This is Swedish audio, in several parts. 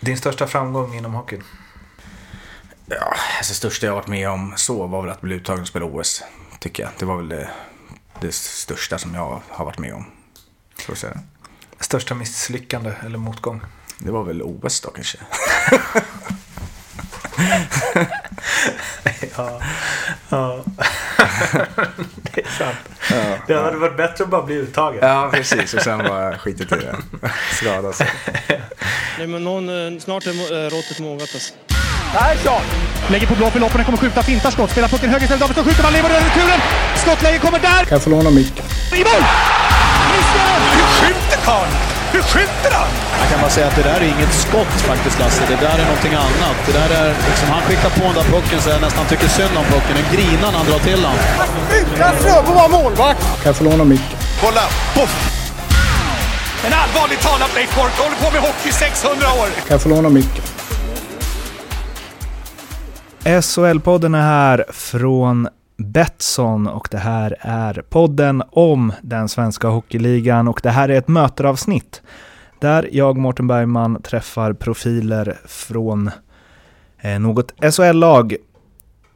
Din största framgång inom hockeyn? Ja, alltså största jag varit med om så var väl att bli uttagen och spela OS. Tycker jag. Det var väl det, det största som jag har varit med om. Så att säga. Största misslyckande eller motgång? Det var väl OS då kanske. ja, ja. det är sant. Ja, det hade varit bättre att bara bli uttagen. Ja, precis. Och sen bara skitit i det. Skada sig. Nej, men någon, eh, snart är eh, råttet mogat alltså. Persson! Lägger på blå för loppen, kommer skjuta, fintar skott, spelar pucken höger istället, Davidsson skjuter, man lever över returen! Skottläge kommer där! Kan jag få låna micken? I mål! Hur skjuter karln? Hur skjuter han? Jag kan bara säga att det där är inget skott faktiskt, Lasse. Det där är någonting annat. Det där är liksom, han skickar på den där pucken så jag nästan tycker synd om pucken. Den grinar när han drar till den. Utan Fröbo var målvakt! Kan jag få låna micken? Kolla! Poff! En allvarligt talat Leif Boork håller på med hockey i 600 år! Kan jag få låna micken? SHL-podden är här från Betsson och det här är podden om den svenska hockeyligan och det här är ett möteravsnitt där jag, Mårten Bergman, träffar profiler från eh, något SHL-lag.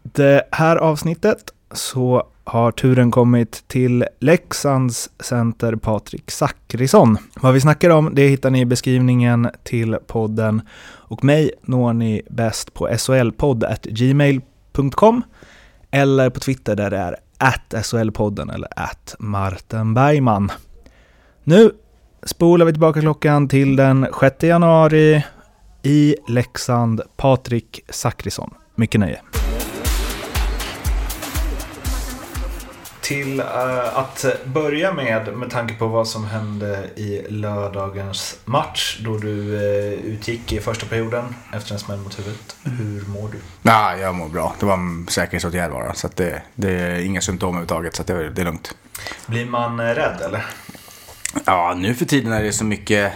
Det här avsnittet så har turen kommit till Leksands center Patrik Zackrisson. Vad vi snackar om det hittar ni i beskrivningen till podden och mig når ni bäst på solpodd.gmail.com eller på Twitter där det är att SHL-podden eller at Martin Bergman. Nu spolar vi tillbaka klockan till den 6 januari i Leksand. Patrik Zackrisson. Mycket nöje. Till uh, att börja med, med tanke på vad som hände i lördagens match då du uh, utgick i första perioden efter en smäll mot huvudet. Hur mår du? Ja, jag mår bra. Det var en säkerhetsåtgärd bara. Så det, det är inga symptom överhuvudtaget, så det, det är lugnt. Blir man uh, rädd eller? Ja, nu för tiden är det så mycket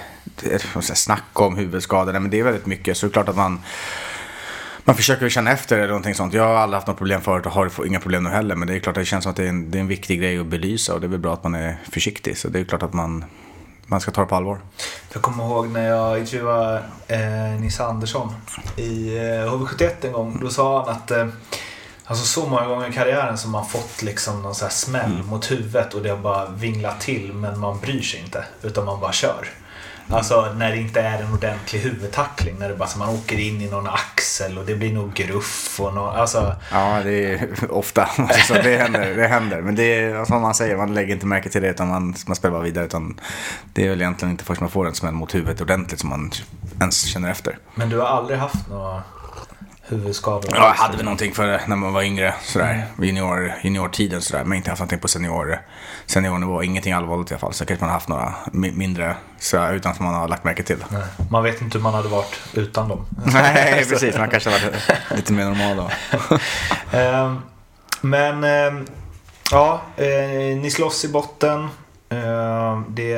snack om huvudskador, men det är väldigt mycket. Så det är klart att man man försöker känna efter eller någonting sånt. Jag har aldrig haft något problem förut och har inga problem nu heller. Men det är klart att det känns som att det är, en, det är en viktig grej att belysa och det är väl bra att man är försiktig. Så det är klart att man, man ska ta det på allvar. Jag kommer ihåg när jag intervjuade eh, Nisse Andersson i eh, HV71 en gång. Då sa han att eh, Alltså så många gånger i karriären som man fått liksom någon så här smäll mm. mot huvudet och det har bara vinglat till men man bryr sig inte. Utan man bara kör. Alltså när det inte är en ordentlig huvudtackling. När det bara som man åker in i någon axel och det blir nog gruff och någon, alltså... Ja, det är ofta. Alltså, det, händer, det händer. Men det är som man säger, man lägger inte märke till det utan man, man spelar bara vidare. Utan det är väl egentligen inte först man får en smäll mot huvudet ordentligt som man ens känner efter. Men du har aldrig haft några huvudskador? Ja, jag hade väl någonting för när man var yngre, sådär. Mm. Junior, juniortiden sådär. Men inte haft någonting på senior, seniornivå. Ingenting allvarligt i alla fall. Så kanske man har haft några mindre så, utan att man har lagt märke till. Nej. Man vet inte hur man hade varit utan dem. Nej, precis. Man kanske hade varit lite mer normal då. um, men, um, ja, eh, ni slåss i botten. Uh, det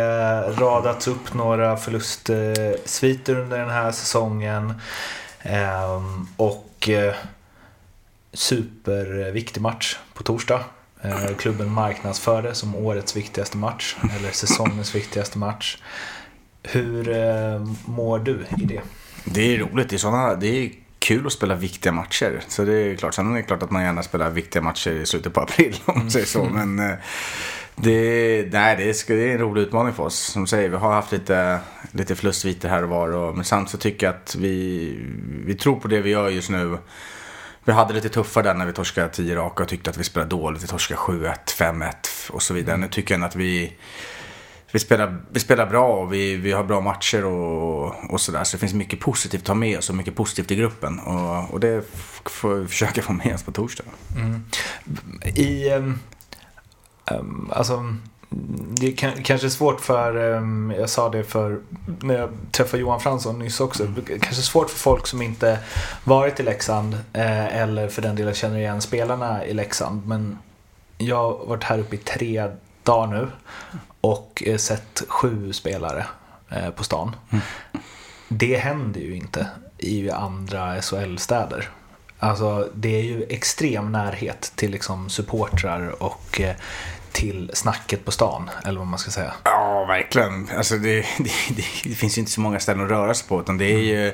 radats upp några förlustsviter under den här säsongen. Ehm, och eh, superviktig match på torsdag. Eh, klubben marknadsförde som årets viktigaste match, eller säsongens viktigaste match. Hur eh, mår du i det? Det är roligt. Det är, såna, det är kul att spela viktiga matcher. Så det är klart. Sen är det klart att man gärna spelar viktiga matcher i slutet på april om man säger så. Mm. Men det, nej, det, är, det är en rolig utmaning för oss. Som säger, vi har haft lite, lite förlustsviter här och var. Och, men samtidigt så tycker jag att vi, vi tror på det vi gör just nu. Vi hade lite tuffare där när vi torskade 10 raka och tyckte att vi spelade dåligt. Vi torskade 7-1, 5-1 och så vidare. Mm. Nu tycker jag att vi, vi, spelar, vi spelar bra och vi, vi har bra matcher och, och sådär. Så det finns mycket positivt att ta med oss och mycket positivt i gruppen. Och, och det får vi försöka få med oss på torsdag. Mm. I... Um, alltså, det är kanske svårt för, um, jag sa det för när jag träffade Johan Fransson nyss också, mm. kanske svårt för folk som inte varit i Leksand eh, eller för den delen känner igen spelarna i Leksand. Men jag har varit här uppe i tre dagar nu och eh, sett sju spelare eh, på stan. Mm. Det händer ju inte i andra SHL-städer. Alltså det är ju extrem närhet till liksom supportrar och till snacket på stan, eller vad man ska säga. Ja, verkligen. Alltså det, det, det, det finns ju inte så många ställen att röra sig på. Utan det är ju,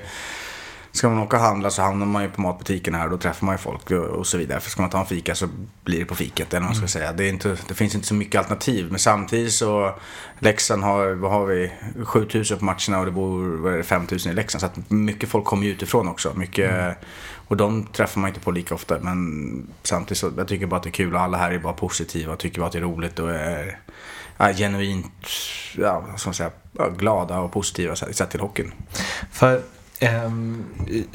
ska man åka och handla så hamnar man ju på matbutiken här och då träffar man ju folk och, så vidare. För ska man ta en fika så blir det på fiket eller vad man ska säga. Det, är inte, det finns inte så mycket alternativ. Men samtidigt så Leksand har, vad har vi, 7000 på matcherna och det bor vad är det, 5000 i Leksand. Så att mycket folk kommer ju utifrån också. Mycket, Och de träffar man inte på lika ofta. Men samtidigt så jag tycker bara att det är kul och alla här är bara positiva och tycker bara att det är roligt och är ja, genuint ja, man säga, glada och positiva sett till hockeyn. För ehm,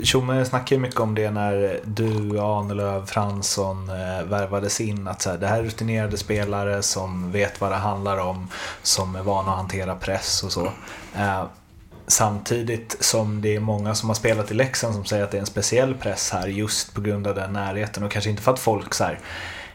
Tjomme snackar ju mycket om det när du, Ahnelöv, Fransson eh, värvades in. Att så här, det här är rutinerade spelare som vet vad det handlar om, som är vana att hantera press och så. Ehm, samtidigt som det är många som har spelat i Leksand som säger att det är en speciell press här just på grund av den närheten. Och kanske inte för att folk så här,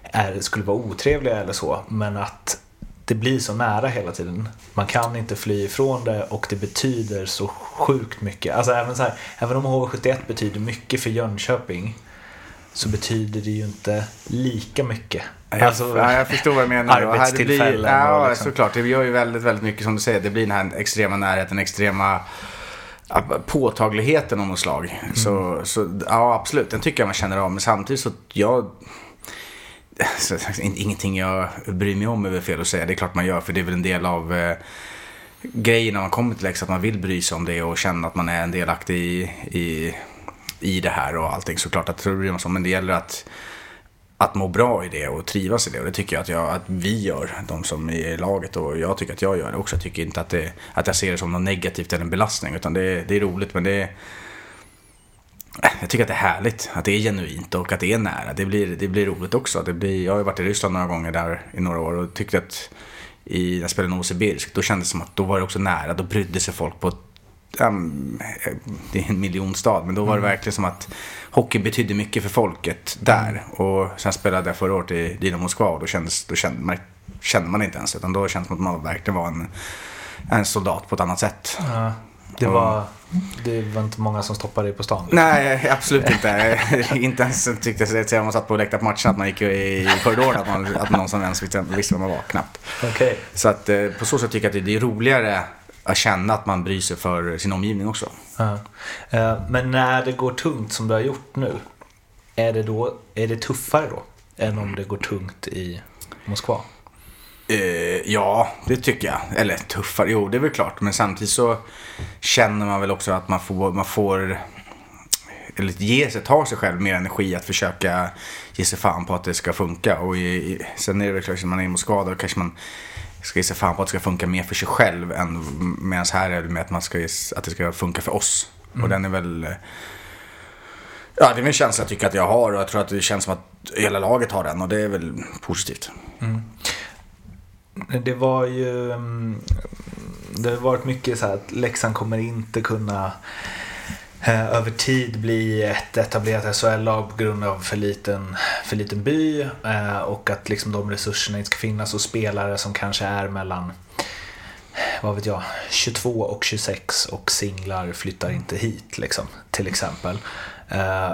är, skulle vara otrevliga eller så, men att det blir så nära hela tiden. Man kan inte fly ifrån det och det betyder så sjukt mycket. Alltså även, så här, även om HV71 betyder mycket för Jönköping så betyder det ju inte lika mycket. Alltså, ja, jag förstår vad du menar. Här, det Arbetstillfällen blir, ja, liksom. såklart. Det gör ju väldigt, väldigt mycket som du säger. Det blir den här extrema närheten, extrema påtagligheten om något slag. Så, så ja, absolut. Den tycker jag man känner av. Men samtidigt så, jag... Alltså, ingenting jag bryr mig om är väl fel att säga. Det är klart man gör, för det är väl en del av eh, grejen när man kommer till Leksand. Att man vill bry sig om det och känna att man är en delaktig i, i, i det här och allting. Såklart att det bryr man sig om. Men det gäller att att må bra i det och trivas i det. Och det tycker jag att, jag, att vi gör, de som är i laget. Och jag tycker att jag gör det också. Jag tycker inte att, det, att jag ser det som något negativt eller en belastning. Utan det, det är roligt men det är... Jag tycker att det är härligt, att det är genuint och att det är nära. Det blir, det blir roligt också. Det blir, jag har ju varit i Ryssland några gånger där i några år och tyckte att i, när jag spelade Novosibirsk, då kändes det som att då var det också nära. Då brydde sig folk på um, det är en miljonstad, men då var det verkligen som att hockeyn betydde mycket för folket där. Och sen spelade jag förra året i Dynamo Moskva och då, kändes, då kände, man, kände man inte ens, utan då kändes det som att man verkligen var en, en soldat på ett annat sätt. Ja, det, var, det var inte många som stoppade dig på stan? Nej, absolut inte. inte ens tyckte jag, när man satt på läktaren på matchen, att man gick i korridoren, att, man, att någon som ens visste vem man var, knappt. Okej. Så att eh, på så sätt tycker jag att det är roligare att känna att man bryr sig för sin omgivning också. Ja. Eh, Men när det går tungt som det har gjort nu, är det, då, är det tuffare då? Än om det går tungt i Moskva? Eh, ja, det tycker jag. Eller tuffare, jo det är väl klart. Men samtidigt så känner man väl också att man får, man får eller ge sig, tar sig själv mer energi att försöka ge sig fan på att det ska funka. Och i, sen är det väl klart, när man är i Moskva då kanske man ska ge sig fan på att det ska funka mer för sig själv. än Medan här är det med att, man ska, att det ska funka för oss. Och den är väl... eh, Ja, det är en känsla jag tycker att jag har och jag tror att det känns som att hela laget har den och det är väl positivt. Det var ju... Mm, det har varit mycket så här att Leksand kommer inte kunna eh, över tid bli ett etablerat SHL-lag på grund av för liten, för liten by eh, och att liksom de resurserna inte ska finnas och spelare som kanske är mellan vad vet jag, 22 och 26 och singlar flyttar inte hit liksom, till exempel. Eh,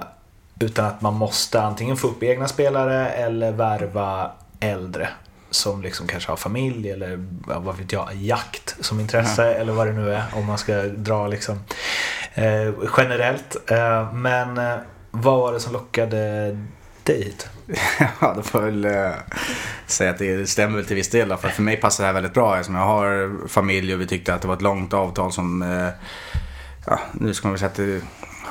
utan att man måste antingen få upp egna spelare eller värva äldre som liksom kanske har familj eller ja, vad vet jag, jakt som intresse eller vad det nu är om man ska dra liksom eh, generellt. Eh, men eh, vad var det som lockade dig hit? Ja, då får jag väl eh, säga att det stämmer till viss del. För för mig passar det här väldigt bra eftersom jag har familj och vi tyckte att det var ett långt avtal som... Eh, ja, nu ska man väl säga att det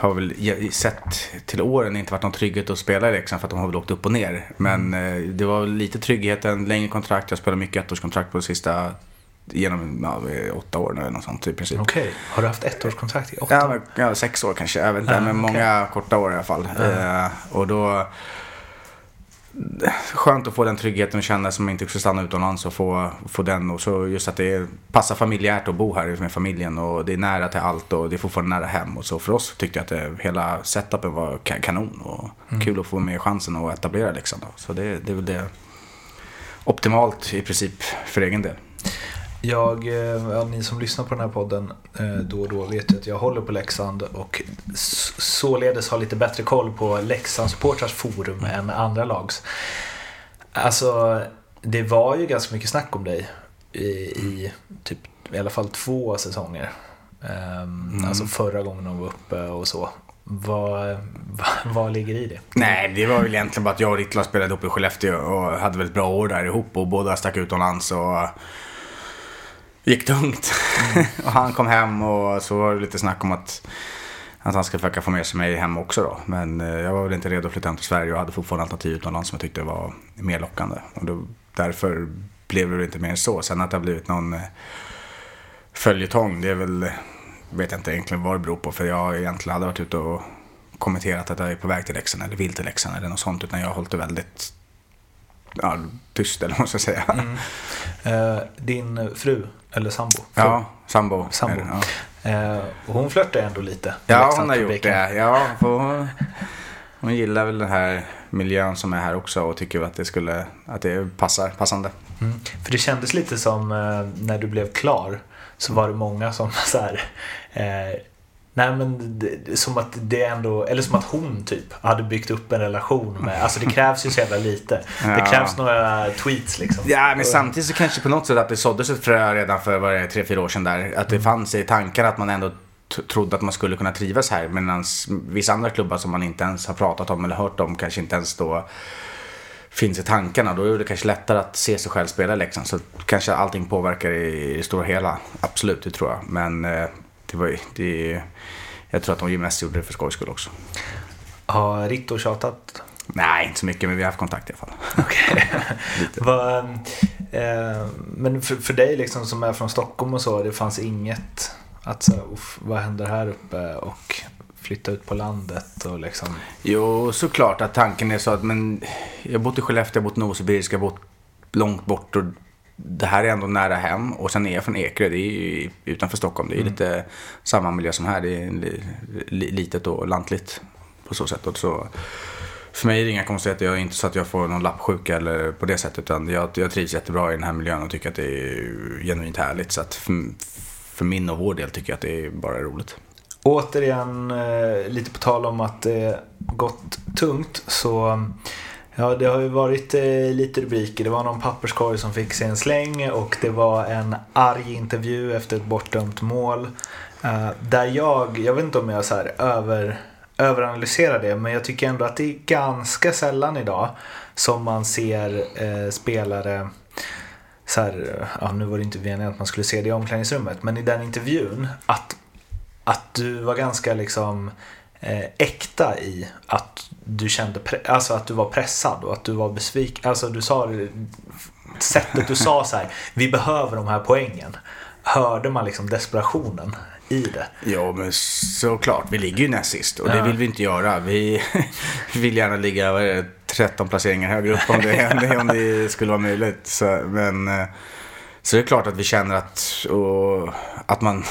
har väl sett till åren inte varit någon trygghet att spela i Leksand för att de har väl åkt upp och ner. Men eh, det var lite trygghet, en längre kontrakt. Jag spelade mycket ettårskontrakt på det sista genom ja, eh, åtta år nu eller något sånt i princip. Okej, har du haft ettårskontrakt i åtta Ja, år? men, ja, sex år kanske. Jag vet inte, men okej. många korta år i alla fall. Eh, och då... Skönt att få den tryggheten och känna som inte ska stanna utomlands och få, få den. Och så just att det passar familjärt att bo här med familjen och det är nära till allt och det är fortfarande nära hem. Och så för oss tyckte jag att det, hela setupen var ka- kanon och kul att få med chansen att etablera då. Så det, det är väl det optimalt i princip för egen del. Jag, eh, ja, ni som lyssnar på den här podden eh, då och då vet ju att jag håller på Leksand och således har lite bättre koll på Leksands supportrars forum än andra lags. Alltså, det var ju ganska mycket snack om dig i, i typ i alla fall två säsonger. Um, Mm. Alltså förra gången de var uppe och så. Vad, vad, vad ligger i det? Nej, det var väl egentligen bara att jag och Ritla spelade ihop i Skellefteå och hade väldigt bra år där ihop och båda stack utomlands och gick tungt. och han kom hem och så var det lite snack om att, att han skulle försöka få med sig mig hem också då. Men eh, jag var väl inte redo att flytta hem till Sverige och hade fortfarande alternativ utomlands som jag tyckte var mer lockande. Och då, därför blev det inte mer än så. Sen att det har blivit någon eh, följetong, det är väl, vet jag inte egentligen vad det beror på. För jag egentligen hade varit ute och kommenterat att jag är på väg till Leksand eller vill till Leksand eller något sånt. Utan jag har hållit det väldigt ja, tyst eller vad man ska säga. Eh, din fru, eller sambo? Ja, sambo. Sambo. det, Ja, Eh, hon flörtar ändå lite. ja hon har Leksandspubliken. gjort det. Ja, hon, hon gillar väl den här miljön som är här också och tycker att det, skulle, att det passar, passande. Mm. För det kändes lite som eh, när du blev klar så var det många som så här, eh, Nej men det, som att det ändå, eller som att hon typ hade byggt upp en relation med, alltså det krävs ju så jävla lite. Det Ja. krävs några tweets liksom. Ja, men samtidigt så kanske på något sätt att det såddes ett frö redan för vad det, tre, fyra år sedan där. Att det fanns i tanken att man ändå trodde att man skulle kunna trivas här. Medan vissa andra klubbar som man inte ens har pratat om eller hört om kanske inte ens då finns i tankarna. Då är det kanske lättare att se sig själv spela i Leksand. Så kanske allting påverkar i det stora hela. Absolut, det tror jag. Men eh, det var det, jag tror att de mest gjorde det för skojs skull också. Har Ritto tjatat? Nej, inte så mycket, men vi har haft kontakt i alla fall. Okej. Vad, eh, men för, för dig liksom som är från Stockholm och så, det fanns inget att så, uff, vad händer här uppe och flytta ut på landet och liksom. Jo, såklart att tanken är så att men jag har bott i Skellefteå, jag har bott i Novosibirsk, jag har bott långt bort och det här är ändå nära hem. Och sen är jag från Ekerö, det är ju utanför Stockholm. Det är lite samma miljö som här. Det är li, li, litet och lantligt på så sätt. Och så, för mig är det inga konstigheter. Jag är inte så att jag får någon lappsjuka eller på det sättet. Utan jag, jag trivs jättebra i den här miljön och tycker att det är genuint härligt. Så att för, för min och vår del tycker jag att det är bara roligt. Återigen, eh, lite på tal om att det gått tungt så Ja, det har ju varit eh, lite rubriker. Det var någon papperskorg som fick sig en släng och det var en arg intervju efter ett bortdömt mål. Eh, där jag, jag vet inte om jag så här över, överanalyserar det, men jag tycker ändå att det är ganska sällan idag som man ser eh, spelare så här, ja, nu var det inte meningen att man skulle se det i omklädningsrummet, men i den intervjun att, att du var ganska liksom eh, äkta i att du kände, alltså att du var pressad och att du var besviken. Alltså du sa det, sättet du sa så här, vi behöver de här poängen. Hörde man liksom desperationen i det? Ja, men såklart. Vi ligger ju näst sist och det Ja. vill vi inte göra. Vi vill gärna ligga det, 13 placeringar högre upp om det, om det skulle vara möjligt. Så, men, eh, så det är klart att vi känner att, och, att man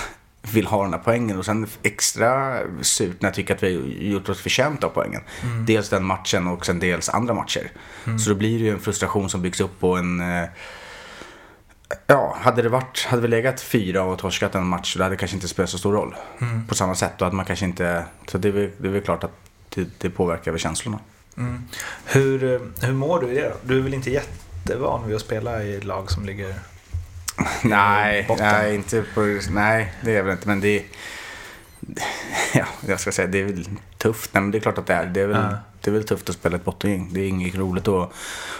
vill ha den här poängen. Och sen extra surt när jag tycker att vi har gjort oss förtjänta av poängen. Dels den matchen och sen dels andra matcher. Så då blir det ju en frustration som byggs upp på en... eh, Ja, hade det varit, hade vi legat fyra och torskat en match så det hade kanske inte spelat så stor roll. På samma sätt. Då hade man kanske inte, så det är väl, det är väl klart att det, det påverkar väl känslorna. Hur, eh, hur mår du i det då? Du är väl inte jättevan vid att spela i lag som ligger... Nej, botten. nej, inte på, nej, det är jag väl inte. Men det är, ja, jag ska säga, det är väl tufft. Nej, men det är klart att det är. Det är väl, Ja. det är väl tufft att spela ett bottengäng. Det är inget roligt att,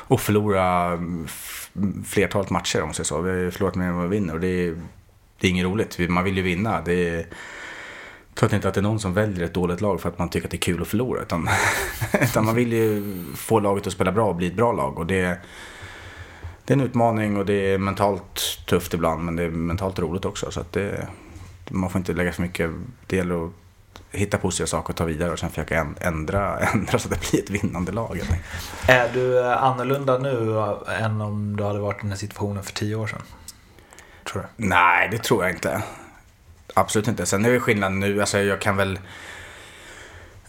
att förlora f- flertalet matcher om man säger så. Vi har förlorat mer än vad vi vinner och det är, det är inget roligt. Man vill ju vinna. Det är, jag tror inte att det är någon som väljer ett dåligt lag för att man tycker att det är kul att förlora. Utan, utan man vill ju få laget att spela bra och bli ett bra lag. Och det, det är en utmaning och det är mentalt tufft ibland men det är mentalt roligt också. Så att det, man får inte lägga för mycket del och hitta positiva saker och ta vidare och sen försöka änd- ändra, ändra så att det blir ett vinnande lag. Är du eh, annorlunda nu eh, än om du hade varit i den här situationen för tio år sedan? Tror du? Nej, det tror jag inte. Absolut inte. Sen är det skillnad nu. Alltså jag kan väl...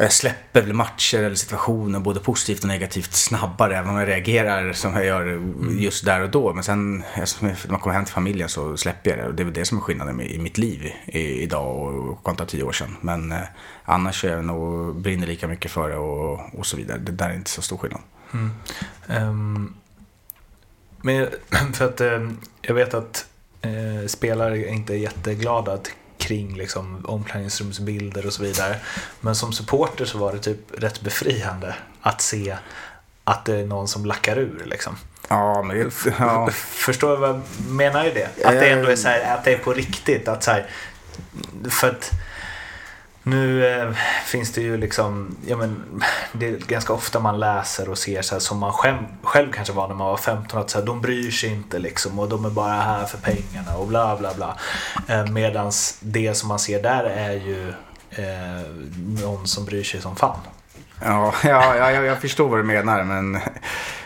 Jag släpper väl matcher eller situationer både positivt och negativt snabbare även om jag reagerar som jag gör just där och då. Men sen alltså, när man kommer hem till familjen så släpper jag det. Och det är väl det som är skillnaden i mitt liv idag och kontra tio år sedan. Men eh, annars är jag nog brinner lika mycket för det och, och så vidare. Det där är inte så stor skillnad. Ehm, Men för att eh, jag vet att eh, spelare inte är jätteglada t- kring liksom, omklädningsrumsbilder och så vidare. Men som supporter så var det typ rätt befriande att se att det är någon som lackar ur. Liksom. Ja, men det, ja. Förstår du vad jag menar? Ju det? Att det ändå är så här, att det är på riktigt. Att så här, för att nu eh, finns det ju liksom, ja men det är ganska ofta man läser och ser så här, som man själv, själv kanske var när man var 15 att så här, de bryr sig inte liksom och de är bara här för pengarna och bla bla bla. Eh, medans det som man ser där är ju eh, någon som bryr sig som fan. Ja, ja, ja, jag, jag förstår vad du menar, men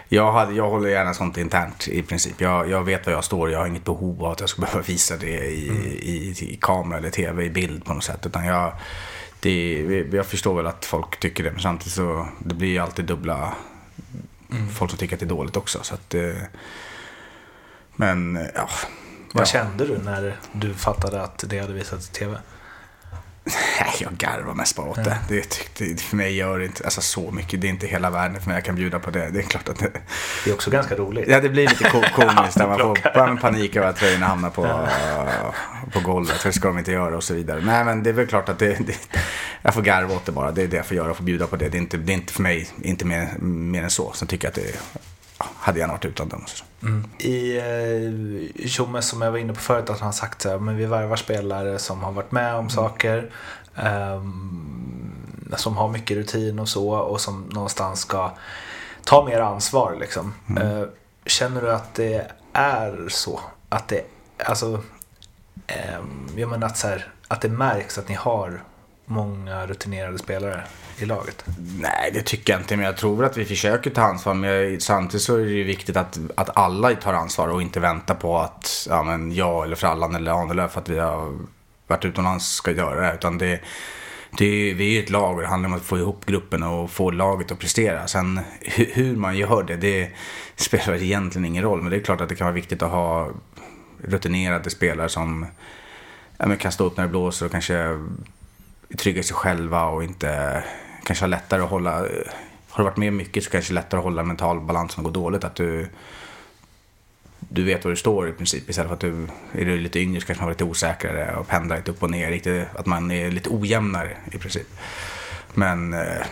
jag, hade, jag håller gärna sånt internt i princip. Jag, jag vet var jag står, jag har inget behov av att jag ska behöva visa det i, i, i kamera eller tv, i bild på något sätt. Utan jag, det, jag förstår väl att folk tycker det, men samtidigt så det blir ju alltid dubbla folk som tycker att det är dåligt också. Så att, eh, men ja. Vad ja. kände du när du fattade att det hade visats i tv? Nej, jag garvar mest bara åt det. det tyckte, för mig gör det inte alltså, så mycket. Det är inte hela världen för mig. Jag kan bjuda på det. Det är klart att det, Det är också ganska roligt. ja, det blir lite ko- komiskt när man får panik över att tröjorna hamnar på, på golvet. För det ska de inte göra och så vidare. Nej, men det är väl klart att det, det, jag får garva åt det bara. Det är det jag får göra. Jag får bjuda på det. Det är inte, det är inte för mig inte mer, mer än så. Sen tycker jag att det ja, hade gärna varit utan dem. och så. I eh, som jag var inne på förut att han har sagt så här, men vi värvar spelare som har varit med om saker. ehm, som har mycket rutin och så och som någonstans ska ta mer ansvar liksom. Eh, känner du att det är så? Att det, alltså, ehm, jag menar att, så här, att det märks att ni har många rutinerade spelare i laget? Nej, det tycker jag inte. Men jag tror väl att vi försöker ta ansvar. Men samtidigt så är det ju viktigt att, att alla tar ansvar och inte väntar på att ja, men jag eller Frallan eller Ahnelöv för att vi har varit utomlands ska göra det. Utan det, det är, vi är ju ett lag och det handlar om att få ihop gruppen och få laget att prestera. Sen hur, man gör det, det spelar egentligen ingen roll. Men det är klart att det kan vara viktigt att ha rutinerade spelare som ja, men kan stå upp när det blåser och kanske trygga sig själva och inte kanske ha lättare att hålla. Har du varit med mycket så kanske det är lättare att hålla mental balans när det går dåligt. Att du, du vet var du står i princip. Istället för att du är du lite yngre så kanske man är lite osäkrare och pendlar lite upp och ner. Riktigt, att man är lite ojämnare i princip. Men eh,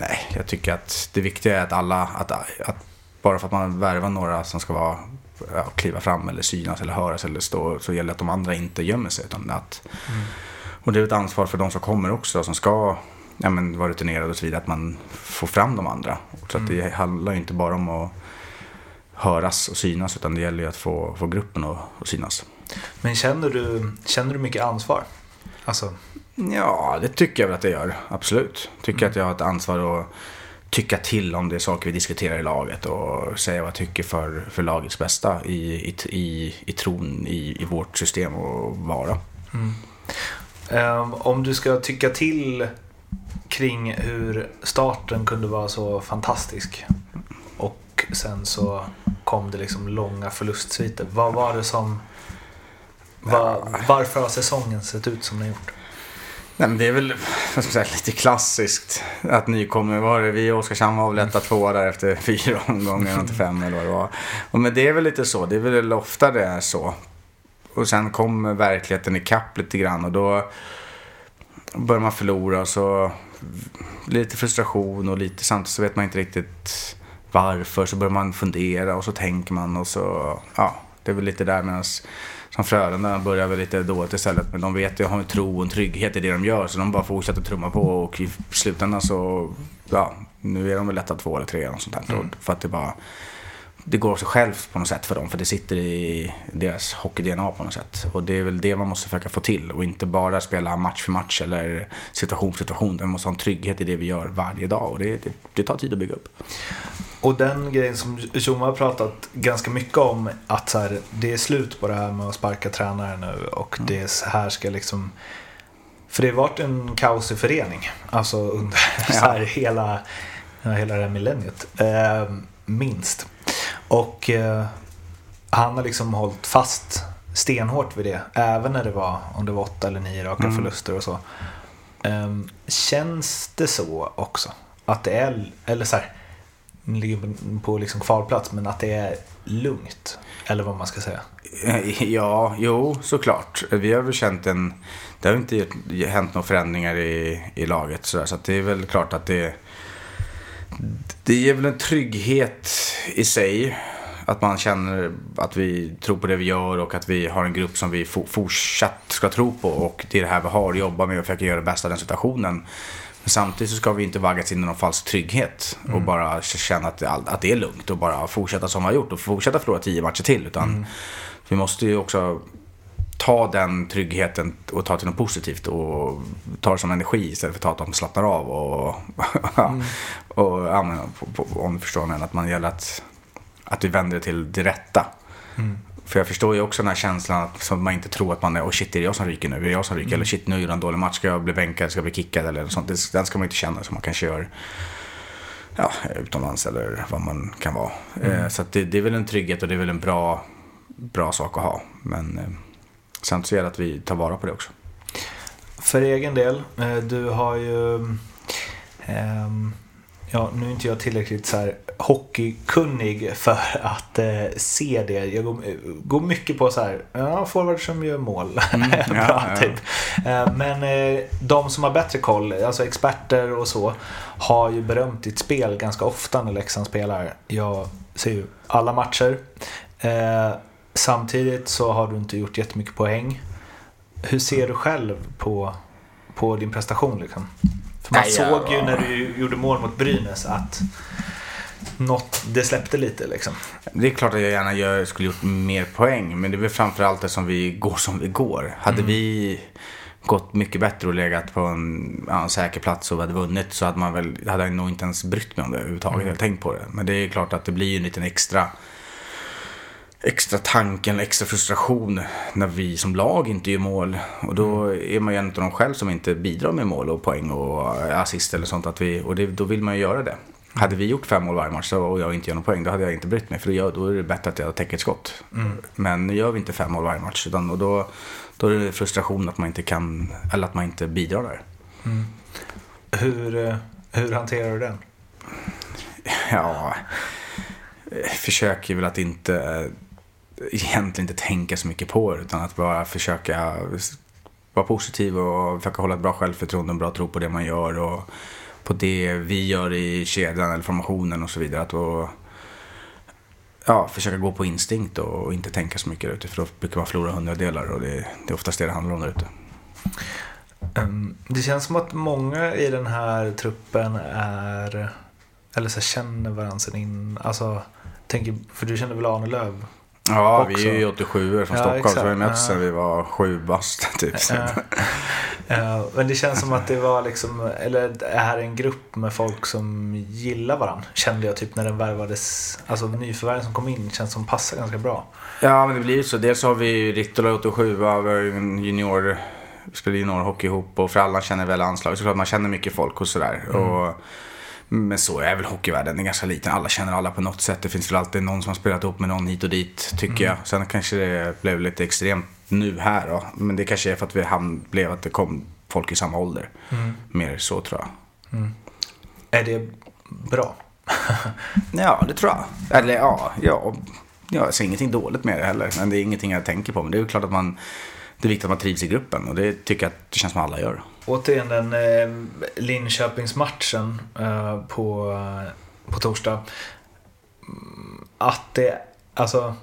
nej, jag tycker att det viktiga är att alla, att, att bara för att man värvar några som ska vara ja, kliva fram eller synas eller höras eller stå så gäller det att de andra inte gömmer sig. Utan att, mm och det är ett ansvar för de som kommer också, som ska ja, men, vara rutinerade och så vidare, att man får fram de andra. Så att det handlar ju inte bara om att höras och synas, utan det gäller ju att få, få gruppen att, att synas. Men känner du, känner du mycket ansvar? Alltså, Ja, det tycker jag väl att jag gör. Absolut. Tycker att jag har ett ansvar att tycka till om det är saker vi diskuterar i laget och säga vad jag tycker för, för lagets bästa i, i, i, i tron i, i vårt system att vara. Ehm, om du ska tycka till kring hur starten kunde vara så fantastisk och sen så kom det liksom långa förlustsviter. Vad var det som... Var, varför har säsongen sett ut som den gjort? Nej, men det är väl säga, lite klassiskt att nykomling var det. Vi i Oskarshamn var väl etta, tvåa där efter fyra omgångar, inte fem eller vad det var. Och men det är väl lite så, det är väl ofta det är så. Och sen kommer verkligheten ikapp lite grann och då börjar man förlora och så lite frustration och lite samtidigt så vet man inte riktigt varför. Så börjar man fundera och så tänker man och så, ja, det är väl lite där medan som Frölunda börjar väl lite dåligt istället. Men de vet ju, har en tro och en trygghet i det de gör. Så de bara fortsätter trumma på och i slutändan så, ja, nu är de väl lätta två eller tre eller sånt här. För att det bara, det går av sig självt på något sätt för dem. För det sitter i deras hockey-DNA på något sätt. Och det är väl det man måste försöka få till. Och inte bara spela match för match eller situation för situation. Man måste ha en trygghet i det vi gör varje dag. Och det, det, det tar tid att bygga upp. Och den grejen som Tjoma har pratat ganska mycket om att så här, det är slut på det här med att sparka tränare nu och det är så här ska liksom för det har varit en kaosig förening alltså under så här hela, ja, hela det här millenniet eh, minst. Och eh, han har liksom hållit fast stenhårt vid det även när det var om det var åtta eller nio raka förluster och så. Eh, känns det så också? Att det är, eller så här, ligger på, liksom kvalplats, men att det är lugnt. Eller vad man ska säga. Eh, Ja, jo, såklart. Vi har väl känt en... Det har inte hänt några förändringar i, i laget. Så, så att det är väl klart att det... Det ger väl en trygghet i sig. Att man känner att vi tror på det vi gör och att vi har en grupp som vi fo- fortsatt ska tro på. Och det är det här vi har att jobba med och försöka göra det bästa av den situationen. Men samtidigt så ska vi inte vaggas in i någon falsk trygghet och bara känna att det, att det är lugnt och bara fortsätta som vi har gjort och fortsätta förlora tio matcher till. Utan vi måste ju också ta den tryggheten och ta till något positivt och ta det som energi istället för att ta att de slappnar av och, och ja, men, om du förstår mig, att man gäller att, att vi vänder det till det rätta. För jag förstår ju också den här känslan att som man inte tror att man är, oh shit är det jag som ryker nu? Är det jag som ryker? Eller shit nu gjorde jag en dålig match, ska jag bli bänkad, ska jag bli kickad eller något sånt. Det, den ska man inte känna som man kanske gör ja, utomlands eller vad man kan vara. Eh, så att det, det är väl en trygghet och det är väl en bra, bra sak att ha. Men eh, sen så gäller det att vi tar vara på det också. För egen del, eh, du har ju... ehm, ja, nu är inte jag tillräckligt så här hockeykunnig för att eh, se det. Jag går, går mycket på så här, ja, forwards som gör mål. Bra, Mm, ja, ja. typ. Eh, men eh, de som har bättre koll, alltså experter och så, har ju berömt ditt spel ganska ofta när Leksand spelar. Jag ser ju alla matcher. Eh, samtidigt så har du inte gjort jättemycket poäng. Hur ser du själv på, på din prestation? Liksom? För man Nej, såg ju när du gjorde mål mot Brynäs att något, det släppte lite liksom. Det är klart att jag gärna gör, skulle gjort mer poäng, men det är väl framförallt det som vi går som vi går. Hade vi gått mycket bättre och legat på en, ja, en säker plats och hade vunnit så hade, man väl, hade jag nog inte ens brytt mig om det överhuvudtaget. Jag hade tänkt på det. Men det är klart att det blir ju en liten extra extra tanken, extra frustration när vi som lag inte gör mål. Och då är man ju en av de själv som inte bidrar med mål och poäng och assist eller sånt. Att vi, och det, då vill man ju göra det. Hade vi gjort fem mål varje match och jag inte gör någon poäng, då hade jag inte brytt mig. För då, är det bättre att jag täcker ett skott. Men nu gör vi inte fem mål varje match. Utan, och då, då är det frustration att man inte kan, eller att man inte bidrar där. Hur, eh, hur hanterar du den? Ja, eh, försöker väl att inte egentligen inte tänka så mycket på det utan att bara försöka vara positiv och försöka hålla ett bra självförtroende och bra tro på det man gör och på det vi gör i kedjan eller formationen och så vidare. Att då, ja, försöka gå på instinkt och inte tänka så mycket ute för då brukar man förlora hundradelar och det, det är oftast det det handlar om där ute. Ehm, det känns som att många i den här truppen är, eller så känner varandra sen in. Alltså, tänker, för du känner väl Arne Löv? Ja, Också. vi är ju 87 från Ja, Stockholm så vi exakt. sedan Ja. vi var sju bast typ. Eh, Men det känns som att det var liksom, eller det här är en grupp med folk som gillar varandra. Kände jag typ när den värvades, alltså nyförvärven som kom in känns som passar ganska bra. Ja, men det blir ju så. Dels har vi Rittola 87, vi har ju en junior, vi spelar juniorhockey ihop och Frallan känner väl anslag. Så klart man känner mycket folk och sådär. Och, men så är väl hockeyvärlden, den är ganska liten. Alla känner alla på något sätt. Det finns väl alltid någon som har spelat ihop med någon hit och dit, tycker jag. Sen kanske det blev lite extremt nu här då. Men det kanske är för att vi hamn, blev att det kom folk i samma ålder. Mer så tror jag. Är det bra? Ja, det tror jag. Eller ja, ja. Jag ser ingenting dåligt med det heller. Men det är ingenting jag tänker på. Men det är ju klart att man... Det är viktigt att man trivs i gruppen. Och det tycker jag att det känns som alla gör. Återigen den eh, Linköpingsmatchen eh, på, eh, på torsdag. Att det, alltså,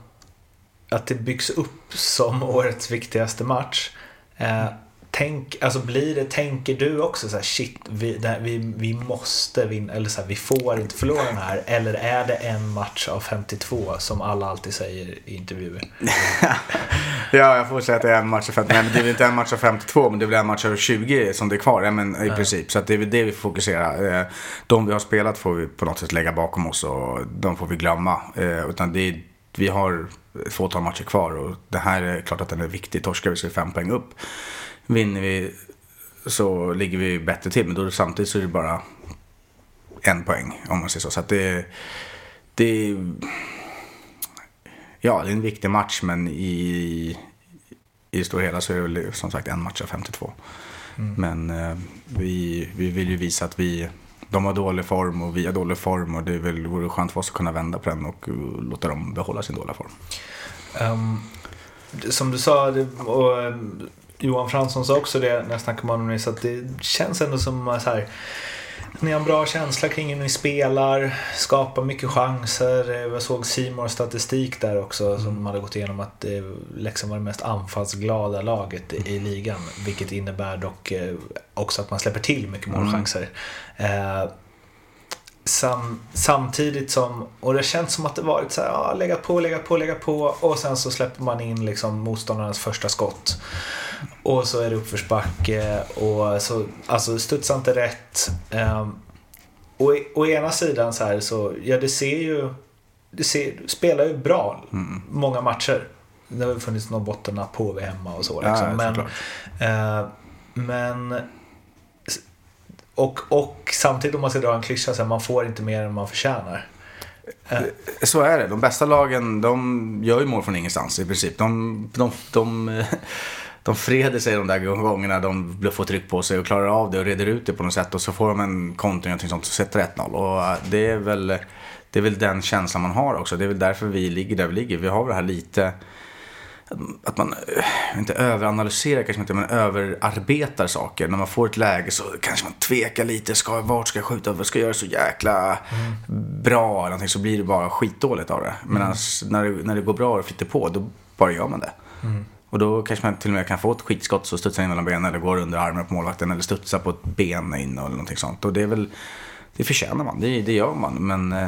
att det byggs upp som årets viktigaste match. Eh, tänk, alltså blir det, tänker du också så här, shit, vi, det, vi, vi måste vinna, eller så här, vi får inte förlora den här. Eller är det en match av 52 som alla alltid säger i intervjuer? Ja, jag får säga att det är en match av 50. Nej, men det är inte en match av 52, men det väl en match av 20 som det är kvar. Ja, men i princip. Så det är väl det vi får fokusera. Eh, De vi har spelat får vi på något sätt lägga bakom oss och de får vi glömma. Eh, Utan det är, vi har ett fåtal matcher kvar och det här är klart att den är viktig. Torskar vi så är fem poäng upp. Vinner vi så ligger vi bättre till. Men då samtidigt så är det bara en poäng om man säger så. Så att det, det Ja, det är en viktig match men i, i det stora hela så är det väl som sagt en match av 52. Men eh, vi, vi vill ju visa att vi, de har dålig form och vi har dålig form och det är väl, vore skönt för oss att kunna vända på den och uh, låta dem behålla sin dåliga form. Ehm, som du sa, det, och ehm, Johan Fransson sa också det när jag snackade med honom nyss, att det känns ändå som så här, ni har en bra känsla kring hur ni spelar, skapar mycket chanser. Jag såg Simor statistik där också som de hade gått igenom att eh, Leksand var det mest anfallsglada laget i, ligan. Vilket innebär dock eh, också att man släpper till mycket målchanser. Eh, sam, samtidigt som, och det känns som att det varit så här, ja, legat på, legat på, legat på och sen så släpper man in liksom motståndarnas första skott. Och så är det uppförsbacke och så, alltså studsar inte rätt. Um, och å ena sidan så här så, ja det ser ju, det ser, spelar ju bra många matcher. Det har ju funnits Norrbottennapp på vi hemma och så liksom. ja, men, eh, men och, och samtidigt om man ska dra en klyscha så här, man får inte mer än man förtjänar. Eh. Så är det. De bästa lagen, de gör ju mål från ingenstans i princip. De, de, de, eh, de freder sig de där gångerna de får tryck på sig och klarar av det och reder ut det på något sätt. Och så får de en kontring och sånt och sätter 1-0. Och det är, väl, det är väl den känslan man har också. Det är väl därför vi ligger där vi ligger. Vi har det här lite att man, eh, inte överanalyserar kanske inte, men överarbetar saker. När man får ett läge så kanske man tvekar lite. Ska, vart ska jag skjuta? Vad ska jag göra så jäkla bra? Eller någonting, så blir det bara skitdåligt av det. Medan när, det, när det går bra och flyter på, då bara gör man det. Och då kanske man till och med kan få ett skitskott så studsar in mellan benen eller går under armen på målvakten eller studsar på ett ben in eller någonting sånt. Och det är väl, det förtjänar man, det, det gör man. Men eh,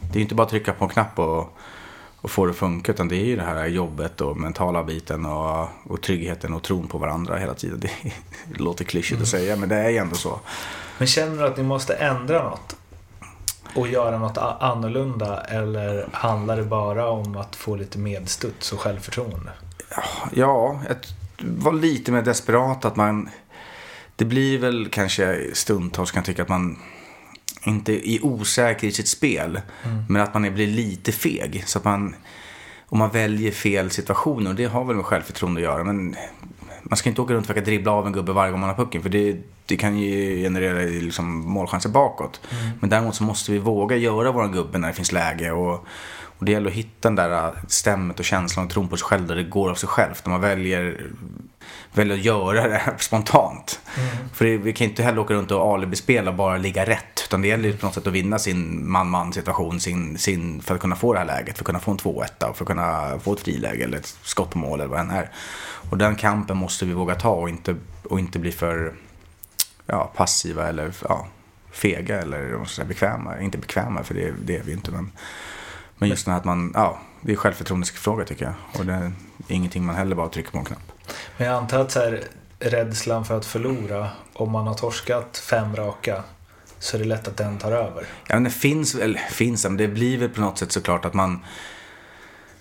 det är ju inte bara att trycka på en knapp och, och få det att funka. Utan det är ju det här jobbet och mentala biten och, och tryggheten och tron på varandra hela tiden. Det, det låter klyschigt att säga men det är ju ändå så. Men känner du att ni måste ändra något? Och göra något annorlunda? Eller handlar det bara om att få lite medstuds och självförtroende? Ja, jag var lite mer desperat att man... Det blir väl kanske stundtals kan jag tycka att man inte är osäker i sitt spel. Men att man blir lite feg. Så att man... Om man väljer fel situationer, och det har väl med självförtroende att göra. Men man ska inte åka runt och försöka dribbla av en gubbe varje gång man har pucken. För det, det kan ju generera liksom målchanser bakåt. Men däremot så måste vi våga göra våran gubbe när det finns läge. Och, och det gäller att hitta den där stämmet och känslan och tron på sig själv där det går av sig självt. När man väljer, väljer att göra det spontant. För det, vi kan inte heller åka runt och alibispela och bara ligga rätt. Utan det gäller ju på något sätt att vinna sin man-man situation sin, sin, för att kunna få det här läget. För att kunna få en 2-1 och för att kunna få ett friläge eller ett skott på mål eller vad det än är. Och den kampen måste vi våga ta och inte, och inte bli för ja, passiva eller ja, fega eller säga, bekväma. Inte bekväma för det, det är vi inte. Men, men just det här att man, ja, det är självförtroendefråga tycker jag. Och det är ingenting man heller bara trycker på en knapp. Men jag antar att så här, rädslan för att förlora, om man har torskat fem raka, så är det lätt att den tar över. Ja, men det finns väl, finns det, men det blir väl på något sätt såklart att man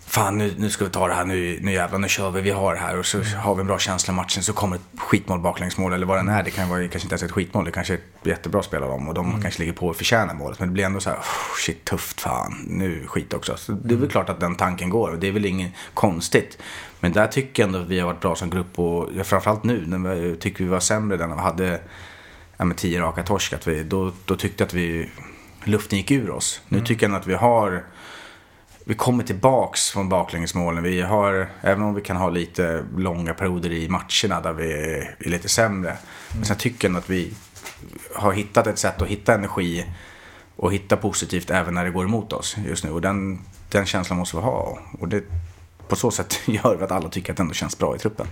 Fan nu, nu ska vi ta det här, nu, nu jävlar, nu kör vi, vi har det här och så har vi en bra känsla i matchen så kommer ett skitmål baklängsmål eller vad den är. Det kan vara, kanske inte ens ett skitmål, det kanske är ett jättebra spel av dem och de kanske ligger på och förtjänar målet. Men det blir ändå så här, "Oh, shit tufft fan, nu skit också. Så det är väl klart att den tanken går och det är väl inget konstigt. Men där tycker jag ändå att vi har varit bra som grupp och framförallt nu, när vi tycker vi var sämre när vi hade ja, med tio raka torsk, att vi, då, då tyckte jag att vi, luften gick ur oss. Nu tycker jag nog att vi har, vi kommer tillbaks från baklängesmålen. Vi har, även om vi kan ha lite långa perioder i matcherna där vi är lite sämre. Men sen tycker jag att vi har hittat ett sätt att hitta energi och hitta positivt även när det går emot oss just nu. Och den, den känslan måste vi ha. Och det, på så sätt gör vi att alla tycker att det ändå känns bra i truppen.